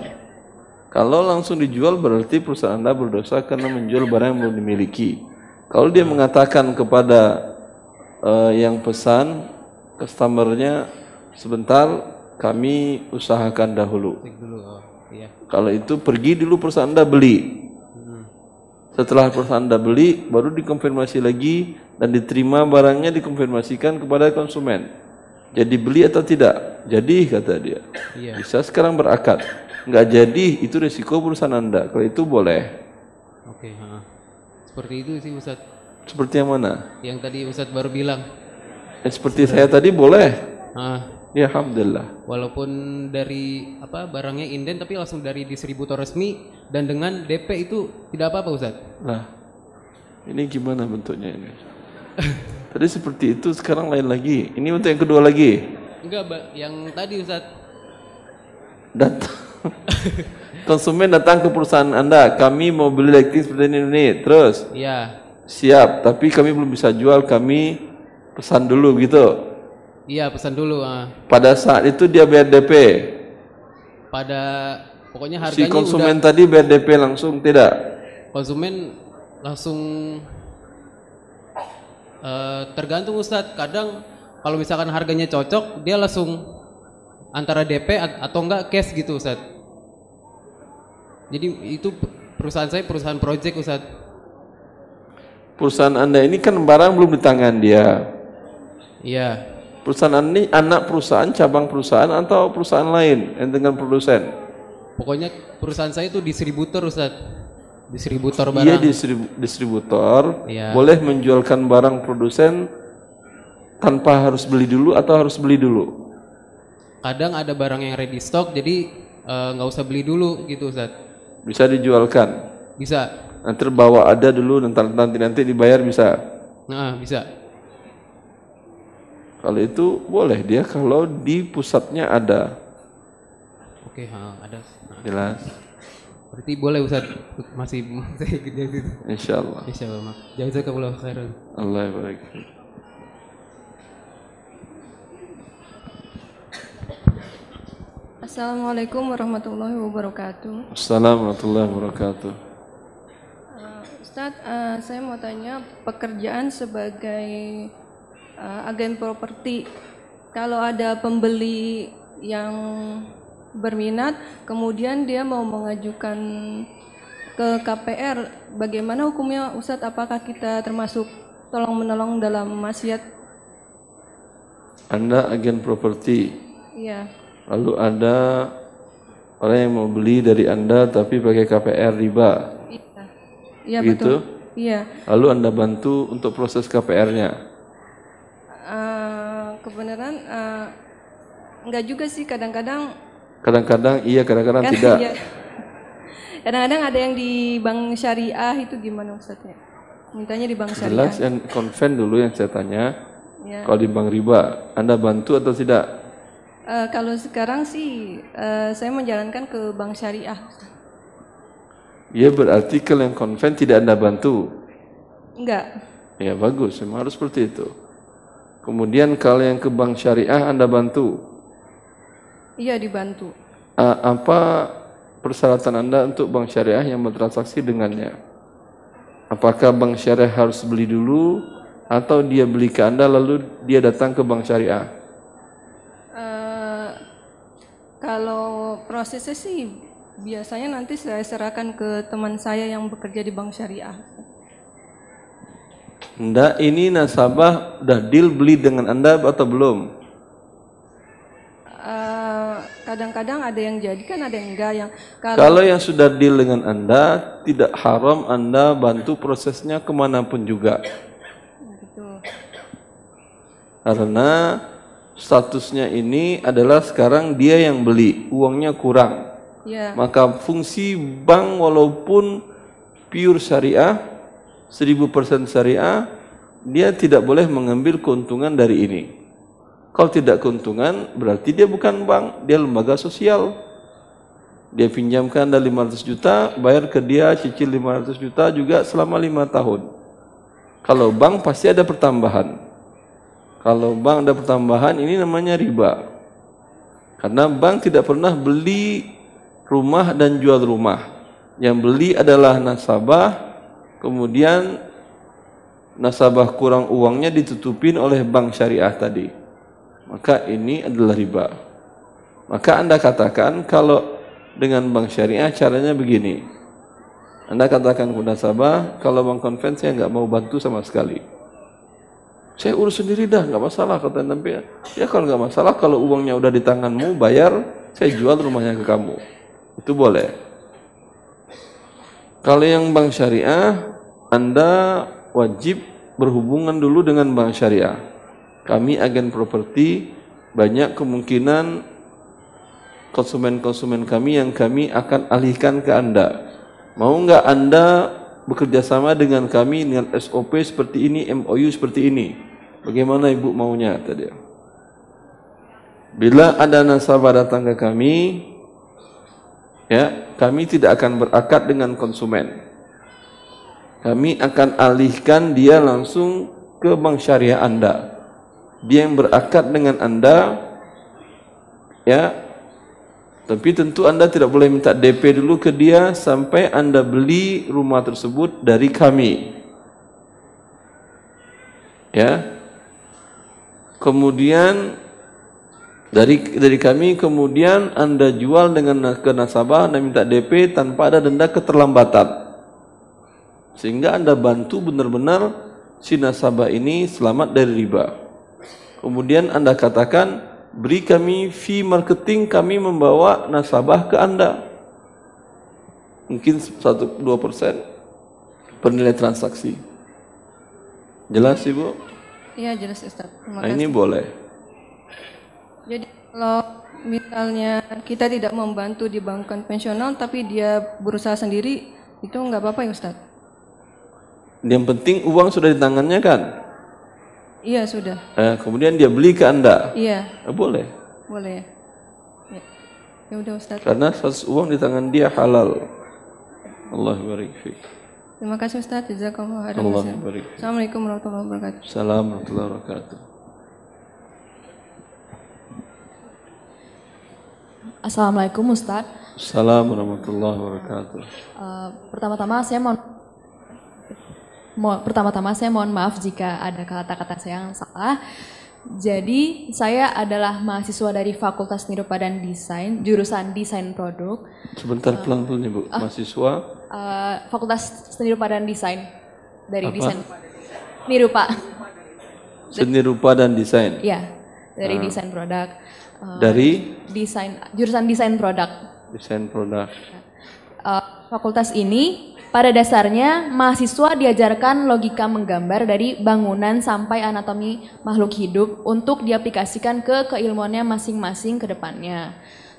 Kalau langsung dijual berarti perusahaan Anda berdosa karena menjual barang yang belum dimiliki. Kalau dia mengatakan kepada uh, yang pesan customernya sebentar kami usahakan dahulu. Dulu, iya. Kalau itu pergi dulu perusahaan Anda beli. Setelah perusahaan Anda beli, baru dikonfirmasi lagi dan diterima barangnya dikonfirmasikan kepada konsumen. Jadi beli atau tidak? Jadi kata dia. Iya. Bisa sekarang berakad. Enggak jadi, itu risiko perusahaan Anda. Kalau itu boleh. Oke, ha. Seperti itu sih Ustaz. Seperti yang mana? Yang tadi Ustaz baru bilang. Eh, seperti saya tadi boleh. Ah. Ya alhamdulillah. Walaupun dari apa barangnya inden tapi langsung dari distributor resmi dan dengan DP itu tidak apa-apa Ustaz. Nah, ini gimana bentuknya ini? (laughs) Tadi seperti itu, sekarang lain lagi. Ini untuk yang kedua lagi. Enggak, Mbak. Yang tadi Ustaz. Datang. (laughs) Konsumen datang ke perusahaan Anda, kami mau beli lighting seperti ini, ini. Terus? Iya. Siap, tapi kami belum bisa jual, kami pesan dulu gitu. Iya, pesan dulu. Ah. Pada saat itu dia bayar DP. Pada pokoknya Si harganya konsumen udah, tadi bayar DP langsung tidak? konsumen langsung eh, tergantung Ustadz. Kadang kalau misalkan harganya cocok, dia langsung antara DP at- atau enggak cash gitu Ustadz. Jadi itu perusahaan saya perusahaan project Ustadz. Perusahaan Anda ini kan barang belum di tangan dia. Iya. Perusahaan ini anak perusahaan, cabang perusahaan atau perusahaan lain yang dengan produsen? Pokoknya perusahaan saya itu distributor Ustadz. Distributor Iya barang. distribu- distributor Iya. boleh menjualkan barang produsen tanpa harus beli dulu atau harus beli dulu. Kadang ada barang yang ready stock jadi eh, nggak usah beli dulu gitu Ustadz. Bisa dijualkan. Bisa. Nanti bawa ada dulu nanti nanti nanti dibayar bisa. Nah, bisa. Kalau itu boleh dia kalau di pusatnya ada. Oke, ha, ada. Jelas. Berarti boleh Ustaz masih saya gede gitu. Insyaallah. Insyaallah. Mak. Jazakallahu khairan. Allah barik. Assalamualaikum warahmatullahi wabarakatuh. Assalamualaikum warahmatullahi wabarakatuh. Ustadz, eh, saya mau tanya pekerjaan sebagai eh, agen properti. Kalau ada pembeli yang berminat, kemudian dia mau mengajukan ke KPR, bagaimana hukumnya Ustadz? Apakah kita termasuk tolong menolong dalam maksiat? Anda agen properti. Iya. Lalu ada orang yang mau beli dari Anda tapi pakai KPR riba. Iya gitu? betul. Iya. Lalu Anda bantu untuk proses KPR-nya. Eh, kebenaran eh, enggak juga sih kadang-kadang Kadang-kadang iya, kadang-kadang tidak. iya. Kadang-kadang ada yang di bank syariah itu gimana Ustadz ya? Mintanya di bank syariah. Jelas yang konven dulu yang saya tanya. Ya. Kalau di bank riba, Anda bantu atau tidak? Eh, kalau sekarang sih eh, saya menjalankan ke bank syariah. Ya berarti kalau yang konven tidak Anda bantu. Enggak. Ya bagus, memang harus seperti itu. Kemudian kalau yang ke bank syariah Anda bantu. Iya dibantu. Apa persyaratan Anda untuk bank syariah yang bertransaksi dengannya? Apakah bank syariah harus beli dulu atau dia beli ke Anda lalu dia datang ke bank syariah? Eh, kalau prosesnya sih biasanya nanti saya serahkan ke teman saya yang bekerja di bank syariah. Anda ini nasabah udah deal beli dengan Anda atau belum? Eh, kadang-kadang ada yang jadi kan ada yang enggak yang Kalau yang sudah deal dengan Anda, tidak haram Anda bantu prosesnya ke mana pun juga. Gitu. Karena statusnya ini adalah sekarang dia yang beli, uangnya kurang. Ya. Maka fungsi bank walaupun pure syariah, 1000% syariah, dia tidak boleh mengambil keuntungan dari ini. Kalau tidak keuntungan, berarti dia bukan bank, dia lembaga sosial. Dia pinjamkan Anda 500 juta, bayar ke dia cicil 500 juta juga selama lima tahun. Kalau bank pasti ada pertambahan. Kalau bank ada pertambahan ini namanya riba. Karena bank tidak pernah beli rumah dan jual rumah. Yang beli adalah nasabah, kemudian nasabah kurang uangnya ditutupin oleh bank syariah tadi. Maka ini adalah riba. Maka Anda katakan kalau dengan bank syariah caranya begini. Anda katakan kepada nasabah, kalau bank konven saya nggak mau bantu sama sekali. Saya urus sendiri dah, nggak masalah kata Nabi. Ya kalau nggak masalah, kalau uangnya udah di tanganmu, bayar, saya jual rumahnya ke kamu. Itu boleh. Kalau yang bank syariah, Anda wajib berhubungan dulu dengan bank syariah. Kami agen properti, banyak kemungkinan konsumen-konsumen kami yang kami akan alihkan ke Anda. Mau nggak Anda bekerja sama dengan kami dengan SOP seperti ini, MOU seperti ini? Bagaimana Ibu maunya tadi? Bila ada nasabah datang ke kami, ya, kami tidak akan berakad dengan konsumen. Kami akan alihkan dia langsung ke bank syariah Anda. Dia yang berakad dengan Anda, ya, tapi tentu Anda tidak boleh minta DP dulu ke dia sampai Anda beli rumah tersebut dari kami. Ya. Kemudian dari dari kami kemudian Anda jual dengan ke nasabah Anda minta DP tanpa ada denda keterlambatan. Sehingga Anda bantu benar-benar si nasabah ini selamat dari riba. Kemudian Anda katakan beri kami fee marketing kami membawa nasabah ke anda mungkin 1-2 persen per nilai transaksi jelas ibu? iya jelas Ustaz Terima nah ini boleh jadi kalau misalnya kita tidak membantu di bank konvensional tapi dia berusaha sendiri itu nggak apa-apa ya Ustaz? Yang penting uang sudah di tangannya kan? Iya sudah. Eh, kemudian dia beli ke anda. Iya. Eh, boleh. Boleh. Ya. Ya udah Ustaz. Karena status uang di tangan dia halal. Allah barik. Terima kasih Ustaz. Jazakallah khairan. Allah barik. Assalamualaikum warahmatullahi wabarakatuh. Assalamualaikum warahmatullahi wabarakatuh. Assalamualaikum Ustaz. Assalamualaikum warahmatullahi wabarakatuh. Uh, pertama-tama saya mohon Mo- pertama-tama saya mohon maaf jika ada kata-kata saya yang salah. Jadi saya adalah mahasiswa dari Fakultas Nirupa dan Desain, jurusan Desain Produk, Sebentar pelan-pelan Ibu. ah. Mahasiswa uh, Fakultas Seni Rupa dan Desain dari Apa? Desain Nirupa. seni rupa dan desain. Iya, dari Ah. Desain Produk. Uh, Dari Desain jurusan Desain Produk. desain produk. Uh, fakultas ini pada dasarnya mahasiswa diajarkan logika menggambar dari bangunan sampai anatomi makhluk hidup untuk diaplikasikan ke keilmuannya masing-masing ke depannya.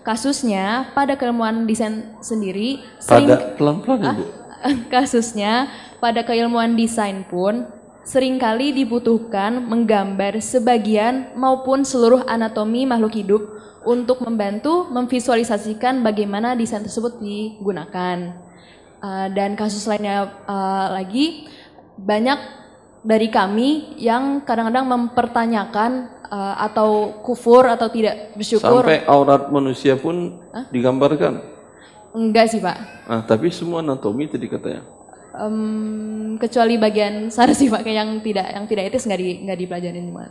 Kasusnya pada keilmuan desain sendiri sering Pada pelan-pelan Ah, Ibu. (laughs) kasusnya pada keilmuan desain pun sering kali dibutuhkan menggambar sebagian maupun seluruh anatomi makhluk hidup untuk membantu memvisualisasikan bagaimana desain tersebut digunakan. Uh, dan kasus lainnya uh, lagi banyak dari kami yang kadang-kadang mempertanyakan uh, atau kufur atau tidak bersyukur. Sampai aurat manusia pun Hah? digambarkan. Enggak sih pak. Ah, tapi semua anatomi tadi katanya. Em, kecuali bagian sarsi pak kayak yang tidak yang tidak etis nggak di nggak dipelajarin Pak.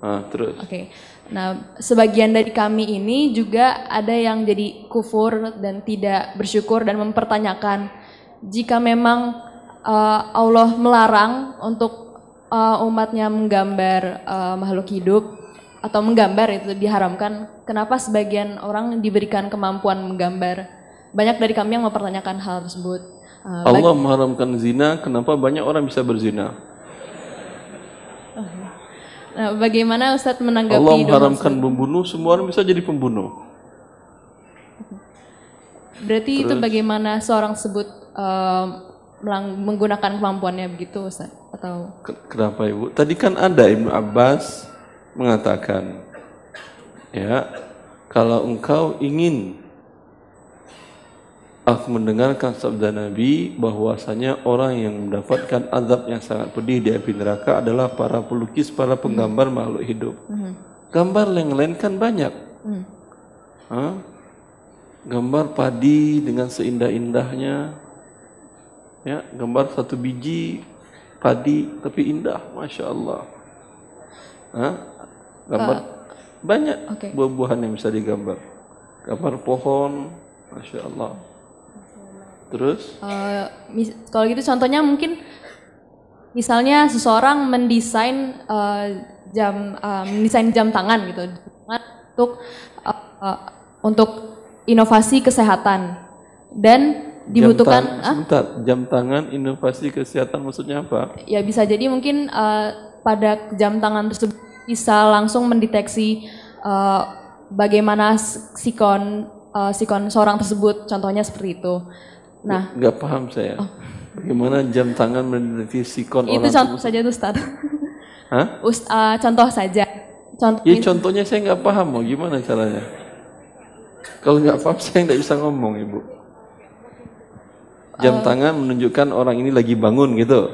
Ah, terus. Oke. Nah, sebagian dari kami ini juga ada yang jadi kufur dan tidak bersyukur dan mempertanyakan jika memang uh, Allah melarang untuk uh, umatnya menggambar uh, makhluk hidup atau menggambar itu diharamkan, kenapa sebagian orang diberikan kemampuan menggambar? Banyak dari kami yang mempertanyakan hal tersebut. Uh, bagi- Allah mengharamkan zina, kenapa banyak orang bisa berzina? Nah, bagaimana Ustadz menanggapi Allah mengharamkan membunuh, semua orang bisa jadi pembunuh. Berarti itu Terus? bagaimana seorang sebut melang- menggunakan kemampuannya begitu Ustaz? Atau Ke- Kenapa Ibu? Tadi kan ada Ibnu Abbas mengatakan, ya, kalau engkau ingin Aku mendengarkan sabda Nabi bahwasanya orang yang mendapatkan azab yang sangat pedih di api neraka adalah para pelukis, para penggambar makhluk hidup. Mhm. Gambar yang lain kan banyak. Hmm. Hah? Gambar padi dengan seindah-indahnya. Ya, gambar satu biji padi tapi indah, masya Allah. Hah? Gambar banyak buah-buahan yang bisa digambar. Gambar pohon, masya Allah. Terus? Mis- kalau gitu contohnya mungkin misalnya seseorang mendesain eh, jam eh, mendesain jam tangan gitu untuk eh, eh, untuk inovasi kesehatan dan dibutuhkan jam, tang- ah, sebentar, jam tangan inovasi kesehatan maksudnya apa? ya bisa jadi mungkin eh, pada jam tangan tersebut bisa langsung mendeteksi eh, bagaimana sikon eh, sikon seorang tersebut contohnya seperti itu nah Nggak paham saya. Bagaimana jam tangan mendeteksi sikon itu orang contoh tersebut? saja tuh Ustaz. Hah? Ust- eh, contoh saja contoh Ya contohnya saya nggak paham mau gimana caranya. Kalau nggak paham (laughs) saya nggak bisa ngomong ibu. Jam Eh. tangan menunjukkan orang ini lagi bangun gitu.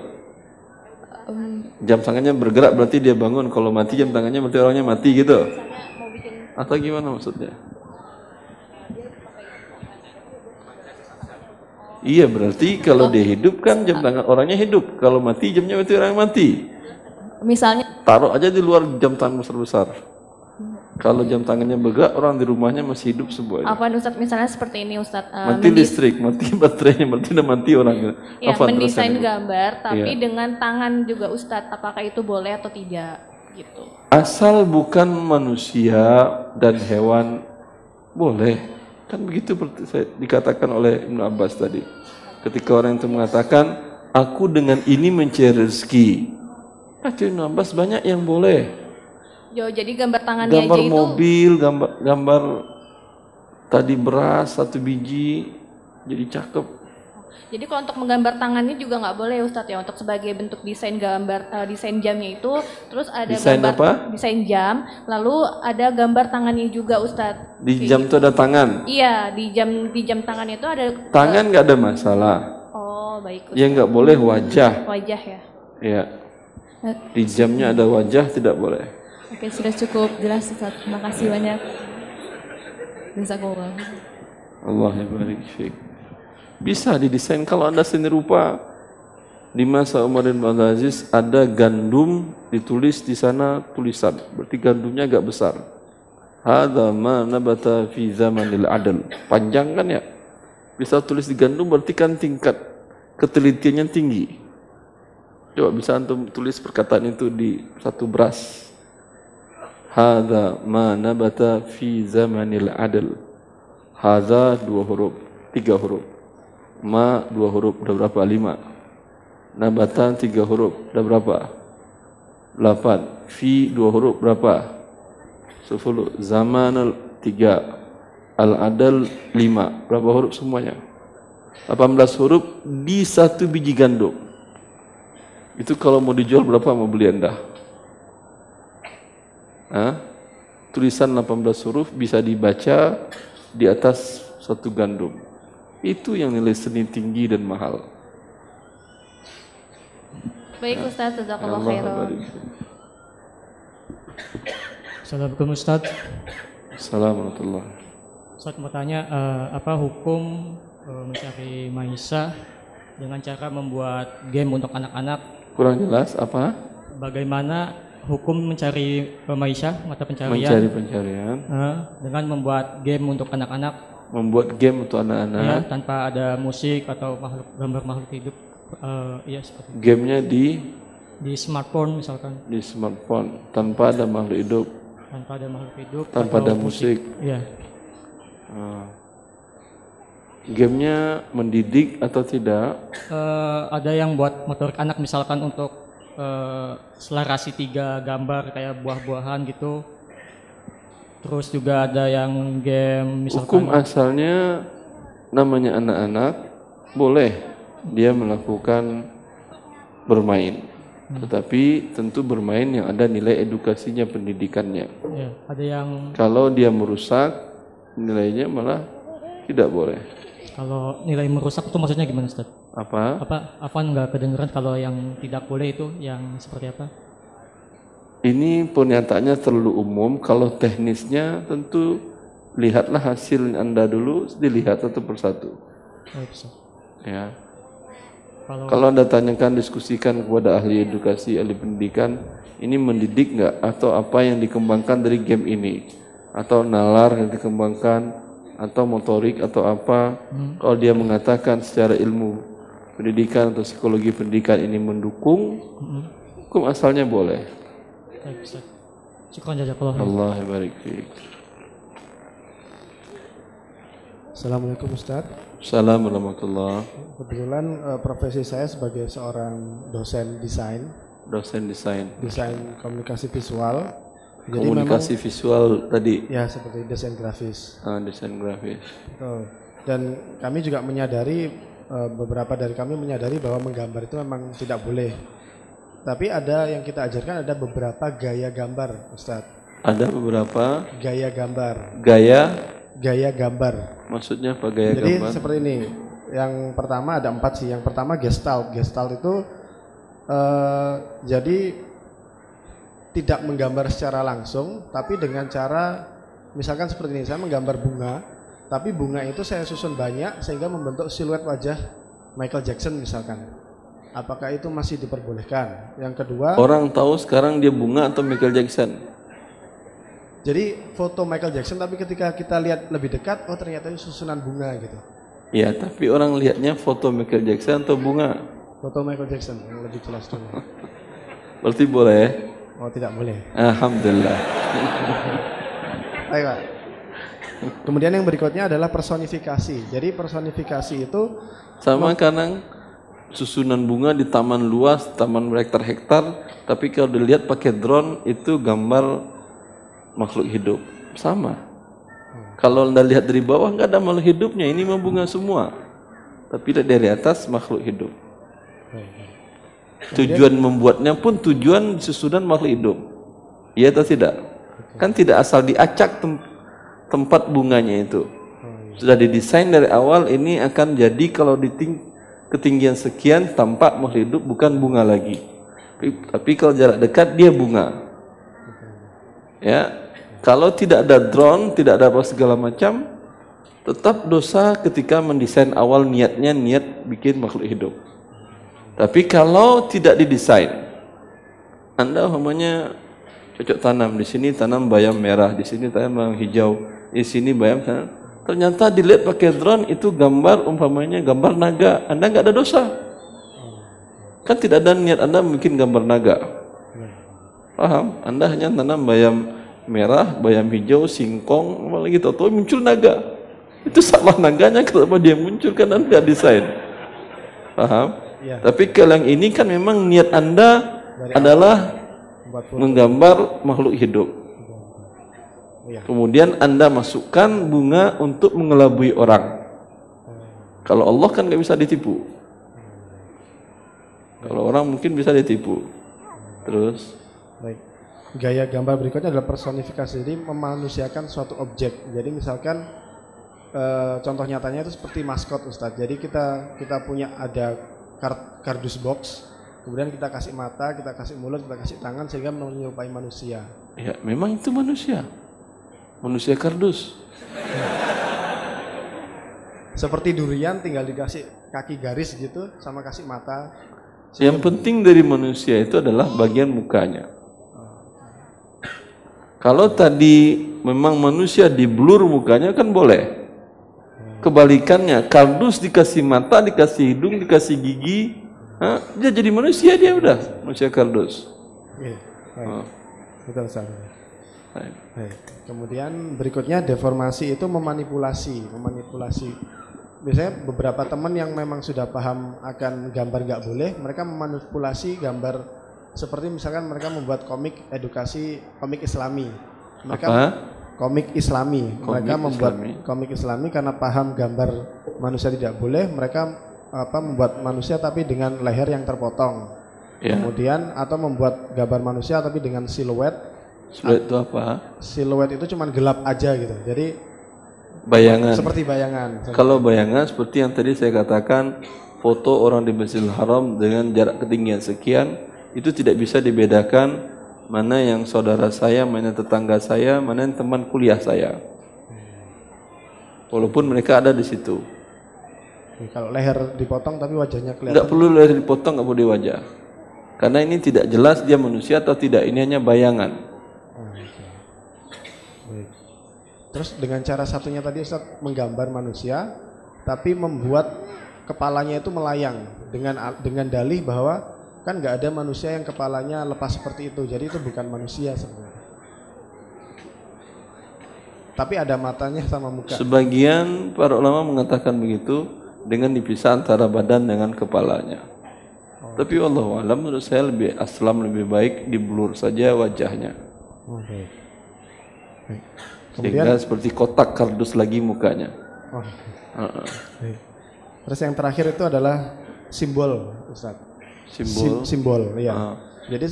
em, Jam tangannya bergerak berarti dia bangun. Kalau mati jam tangannya berarti orangnya mati gitu. Atau gimana maksudnya? Iya berarti kalau dia hidup kan jam tangan orangnya hidup. Kalau mati jamnya berarti orang mati. misalnya Taruh aja di luar jam tangan besar-besar. Kalau jam tangannya bergerak, orang di rumahnya masih hidup semuanya. apa Ustaz misalnya seperti ini Ustaz eh, Mati listrik, mati (laughs) baterainya, berarti udah mati orangnya. ya, Apa mendesain gambar tapi Iya. dengan tangan juga Ustadz apakah itu boleh atau tidak gitu Asal bukan manusia dan hewan, boleh. Kan begitu saya- dikatakan oleh Ibn Abbas tadi. Ketika orang itu mengatakan, aku dengan ini mencari rezeki. Kata Ibn Abbas banyak yang boleh. Yo, jadi gambar tangannya gambar aja itu mobil, gambar gambar tadi beras satu biji jadi cakep. jadi kalau untuk menggambar tangannya juga nggak boleh Ustadz ya untuk sebagai bentuk desain gambar eh, desain jamnya itu terus ada Desain gambar apa? desain jam lalu ada gambar tangannya juga Ustadz Di Kayak jam gitu. itu ada tangan. iya di jam di jam tangannya itu ada Tangan nggak ada masalah. oh baik Ya nggak boleh wajah. wajah ya Ya. Eh, Di jamnya ada wajah tidak boleh. Oke, sudah cukup jelas Ustaz. Terima kasih banyak. Jazakumullah. Allah barik fiik. Bisa didesain kalau anda seni rupa. Di masa Umar bin Aziz ada gandum ditulis di sana tulisan. Berarti gandumnya agak besar. Hadza ma nabata fi zamanil adl. Panjang kan ya? Bisa tulis di gandum berarti kan tingkat ketelitiannya tinggi. Coba bisa antum tulis perkataan itu di satu beras. Hadza ma nabata fi zamanil adl. Hadza dua huruf, tiga huruf. Ma dua huruf, udah berapa? Lima. Nabatan tiga huruf, udah berapa? Delapan. Fi dua huruf, berapa? Sepuluh. Zamanul tiga. Al-adal lima. Berapa huruf semuanya? 18 huruf di satu biji gandum. Itu kalau mau dijual berapa mau beli anda? Hah? Tulisan 18 huruf bisa dibaca di atas satu gandum. Itu yang nilai seni tinggi dan mahal. Baik Ustaz, jazakallah Allah khairan. Assalamualaikum Ustaz. Assalamualaikum. Ustaz mau tanya eh, apa hukum eh, mencari maisa dengan cara membuat game untuk anak-anak? Kurang jelas apa? Bagaimana hukum mencari maisa mata pencarian? Mencari pencarian. eh, dengan membuat game untuk anak-anak? Membuat game untuk anak-anak. Ya, tanpa ada musik atau makhluk gambar makhluk hidup. Eh, iya seperti itu. Gamenya di di smartphone misalkan di smartphone tanpa ada makhluk hidup. tanpa ada makhluk hidup Tanpa ada musik. Iya. Ah. Gamenya mendidik atau tidak? Eh, ada yang buat motorik anak misalkan untuk eh, selarasi tiga gambar kayak buah-buahan gitu. Terus juga ada yang game misalkan Hukum asalnya namanya anak-anak boleh dia melakukan bermain. Tetapi tentu bermain yang ada nilai edukasinya, pendidikannya. Ya, ada yang Kalau dia merusak nilainya malah tidak boleh. Kalau nilai merusak itu maksudnya gimana Ustaz? Apa? Apa Afwan nggak kedengeran kalau yang tidak boleh itu yang seperti apa? Ini pernyataannya terlalu umum. Kalau teknisnya tentu lihatlah hasil Anda dulu, dilihat satu persatu. Baik, Ustaz. Ya. Kalau- Kalau Anda tanyakan, diskusikan kepada ahli edukasi, ahli pendidikan, ini mendidik nggak atau apa yang dikembangkan dari game ini? Atau nalar yang dikembangkan, atau motorik atau apa? Hmm. Kalau dia mengatakan secara ilmu pendidikan atau psikologi pendidikan ini mendukung, Hmm. hukum asalnya boleh. Baik, Ustaz. Syukran jazakallah. Allah barik. Assalamualaikum Ustaz. Assalamualaikum warahmatullahi Kebetulan eh, profesi saya sebagai seorang dosen desain, Dosen desain. desain komunikasi visual. Komunikasi visual tadi. Ya seperti desain grafis. Ah, desain grafis. Betul. Dan kami juga menyadari beberapa dari kami menyadari bahwa menggambar itu memang tidak boleh. Tapi ada yang kita ajarkan ada beberapa gaya gambar, Ustadz. Ada beberapa Gaya gambar. gaya. Gaya gambar. Maksudnya apa gaya Jadi gambar? seperti ini. Yang pertama ada empat sih. Yang pertama gestalt. Gestalt itu eh, jadi tidak menggambar secara langsung, tapi dengan cara misalkan seperti ini. Saya menggambar bunga, tapi bunga itu saya susun banyak sehingga membentuk siluet wajah Michael Jackson misalkan. Apakah itu masih diperbolehkan? Yang kedua, Orang tahu sekarang dia bunga atau Michael Jackson. jadi foto Michael Jackson tapi ketika kita lihat lebih dekat, oh ternyata itu susunan bunga gitu. Ya, tapi orang lihatnya foto Michael Jackson atau bunga. Foto Michael Jackson yang lebih jelas dulu. (laughs) Berarti boleh. Oh tidak boleh. Alhamdulillah. Baik Pak. Kemudian yang berikutnya adalah personifikasi. Jadi personifikasi itu Sama kadang susunan bunga di taman luas, taman berhektar-hektar, tapi kalau dilihat pakai drone itu gambar makhluk hidup. Sama. Kalau Anda lihat dari bawah nggak ada makhluk hidupnya, ini mah bunga semua. Tapi dari atas makhluk hidup. Tujuan membuatnya pun tujuan susunan makhluk hidup. Iya atau tidak? Kan tidak asal diacak tempat bunganya itu. Sudah didesain dari awal ini akan jadi kalau di ting- ketinggian sekian tampak makhluk hidup bukan bunga lagi. Tapi, kalau jarak dekat dia bunga. Ya. Kalau tidak ada drone, tidak ada apa segala macam, tetap dosa ketika mendesain awal niatnya niat bikin makhluk hidup. Tapi kalau tidak didesain, Anda umpamanya cocok tanam di sini tanam bayam merah, di sini tanam bayam hijau, di sini bayam tanam. Ternyata dilihat pakai drone itu gambar umpamanya gambar naga, Anda nggak ada dosa. Kan tidak ada niat Anda bikin gambar naga. Paham? Anda hanya tanam bayam merah, bayam hijau, singkong, apalagi tahu muncul naga. Itu salah naganya kenapa dia muncul kan Anda nggak desain. Paham? Iya. Tapi kalau yang ini kan memang niat Anda adalah Buat foto. menggambar makhluk hidup. Iya. Kemudian Anda masukkan bunga untuk mengelabui orang. Kalau Allah kan nggak bisa ditipu. Kalau orang mungkin bisa ditipu. Terus Baik. Gaya gambar berikutnya adalah personifikasi. Jadi memanusiakan suatu objek. Jadi misalkan eh, contoh nyatanya itu seperti maskot Ustadz. Jadi kita kita punya ada kar- kardus box, kemudian kita kasih mata, kita kasih mulut, kita kasih tangan sehingga menyerupai manusia. ya memang itu manusia. Manusia kardus. Seperti durian tinggal dikasih kaki garis gitu sama kasih mata. Yang penting dari manusia itu adalah bagian mukanya. Kalau tadi memang manusia di blur mukanya kan boleh. Kebalikannya, kardus dikasih mata, dikasih hidung, dikasih gigi, ha? dia jadi manusia dia udah manusia kardus. Iya, baik. Oh. Betul Ustaz. Baik. Kemudian berikutnya deformasi itu memanipulasi, memanipulasi. Biasanya beberapa teman yang memang sudah paham akan gambar nggak boleh, mereka memanipulasi gambar seperti misalkan mereka membuat komik edukasi komik Islami. Mereka Apa? komik Islami. mereka Komik membuat Islami. komik Islami karena paham gambar manusia tidak boleh, mereka apa membuat manusia tapi dengan leher yang terpotong. Ya. Kemudian atau membuat gambar manusia tapi dengan siluet Siluet itu apa? siluet itu cuman gelap aja gitu. Jadi Bayangan. Seperti bayangan. Kalau bayangan seperti yang tadi saya katakan, foto orang di Masjidil Haram dengan jarak ketinggian sekian itu tidak bisa dibedakan mana yang saudara saya, mana tetangga saya, mana yang teman kuliah saya. Walaupun mereka ada di situ. Oke, Kalau leher dipotong tapi wajahnya kelihatan. Enggak perlu leher dipotong, enggak perlu di wajah. Karena ini tidak jelas dia manusia atau tidak, ini hanya bayangan. Oh, oke. Baik. Terus dengan cara satunya tadi Ustaz menggambar manusia tapi membuat kepalanya itu melayang dengan dengan dalih bahwa kan nggak ada manusia yang kepalanya lepas seperti itu. Jadi itu bukan manusia sebenarnya. Tapi ada matanya sama muka. Sebagian para ulama mengatakan begitu dengan dipisah antara badan dengan kepalanya. Tapi Allah alam menurut saya lebih aslam lebih baik diblur saja wajahnya. Oke. Baik. Sehingga Kemudian seperti kotak kardus lagi mukanya. Oh. Heeh. Baik. Terus yang terakhir itu adalah simbol, Ustaz. Simbol? Sim- simbol, iya. Ah. Jadi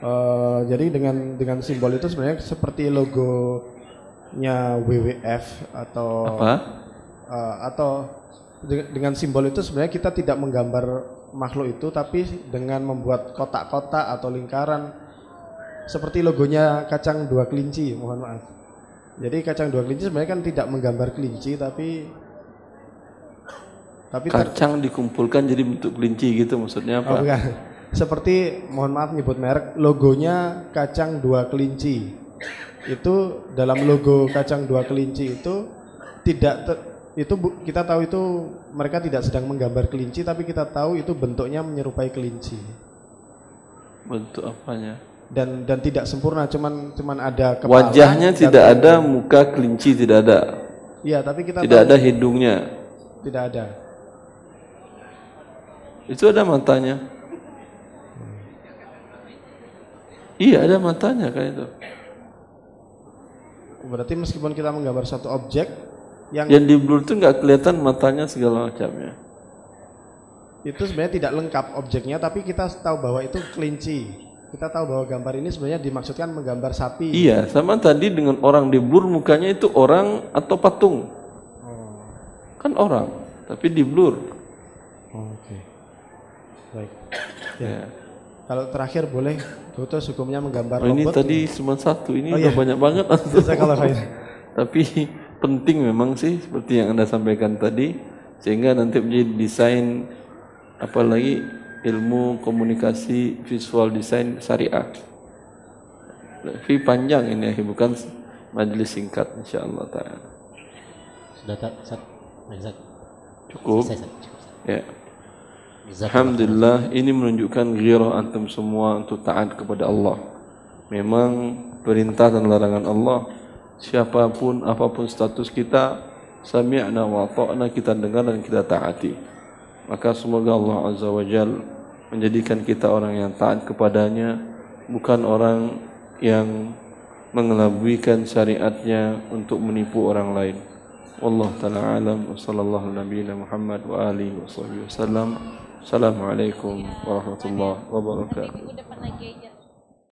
eh, jadi dengan dengan simbol itu sebenarnya seperti logonya WWF atau Apa? eh, atau de- dengan simbol itu sebenarnya kita tidak menggambar makhluk itu tapi dengan membuat kotak-kotak atau lingkaran seperti logonya kacang dua kelinci, mohon maaf. Jadi kacang dua kelinci sebenarnya kan tidak menggambar kelinci tapi tapi Kacang dikumpulkan jadi bentuk kelinci gitu maksudnya Oh, apa? bukan. Seperti mohon maaf nyebut merek, logonya kacang dua kelinci. Itu dalam logo kacang dua kelinci itu tidak ter- itu bu- kita tahu itu mereka tidak sedang menggambar kelinci tapi kita tahu itu bentuknya menyerupai kelinci Bentuk apanya? Dan dan tidak sempurna cuman cuman ada kepala Wajahnya tidak ada, muka kelinci tidak ada. Iya, tapi kita Tidak tahu- ada hidungnya. Tidak ada. Itu ada matanya. Iya ada matanya kayak itu. Berarti meskipun kita menggambar satu objek yang Yang di blur itu nggak kelihatan matanya segala macamnya. itu sebenarnya tidak lengkap objeknya tapi kita tahu bahwa itu kelinci. Kita tahu bahwa gambar ini sebenarnya dimaksudkan menggambar sapi. Iya, sama tadi dengan orang di blur mukanya itu orang atau patung. Kan orang, tapi di blur. Oke. Baik. Ya. Ya. Kalau terakhir boleh putus hukumnya menggambar Oh, ini robot. tadi cuma satu, ini Oh, udah iya. banyak banget. (laughs) Tapi penting memang sih seperti yang anda sampaikan tadi, sehingga nanti menjadi desain apalagi ilmu komunikasi visual design syariah. Tapi panjang ini ya, bukan majelis singkat insyaallah taala. Sudah tak, Ustaz? Ustaz. Cukup. Selesai. Cukup. Ya. Alhamdulillah ini menunjukkan ghirah antum semua untuk taat kepada Allah. Memang perintah dan larangan Allah siapa pun apa pun status kita sami'na wa ta'na kita dengar dan kita taati. Maka semoga Allah Azza wa Jal menjadikan kita orang yang taat kepadanya bukan orang yang mengelabuikan syariatnya untuk menipu orang lain. Wallahu taala alam wa sallallahu nabiyina Muhammad wa alihi wa wasallam. Assalamualaikum warahmatullahi wabarakatuh.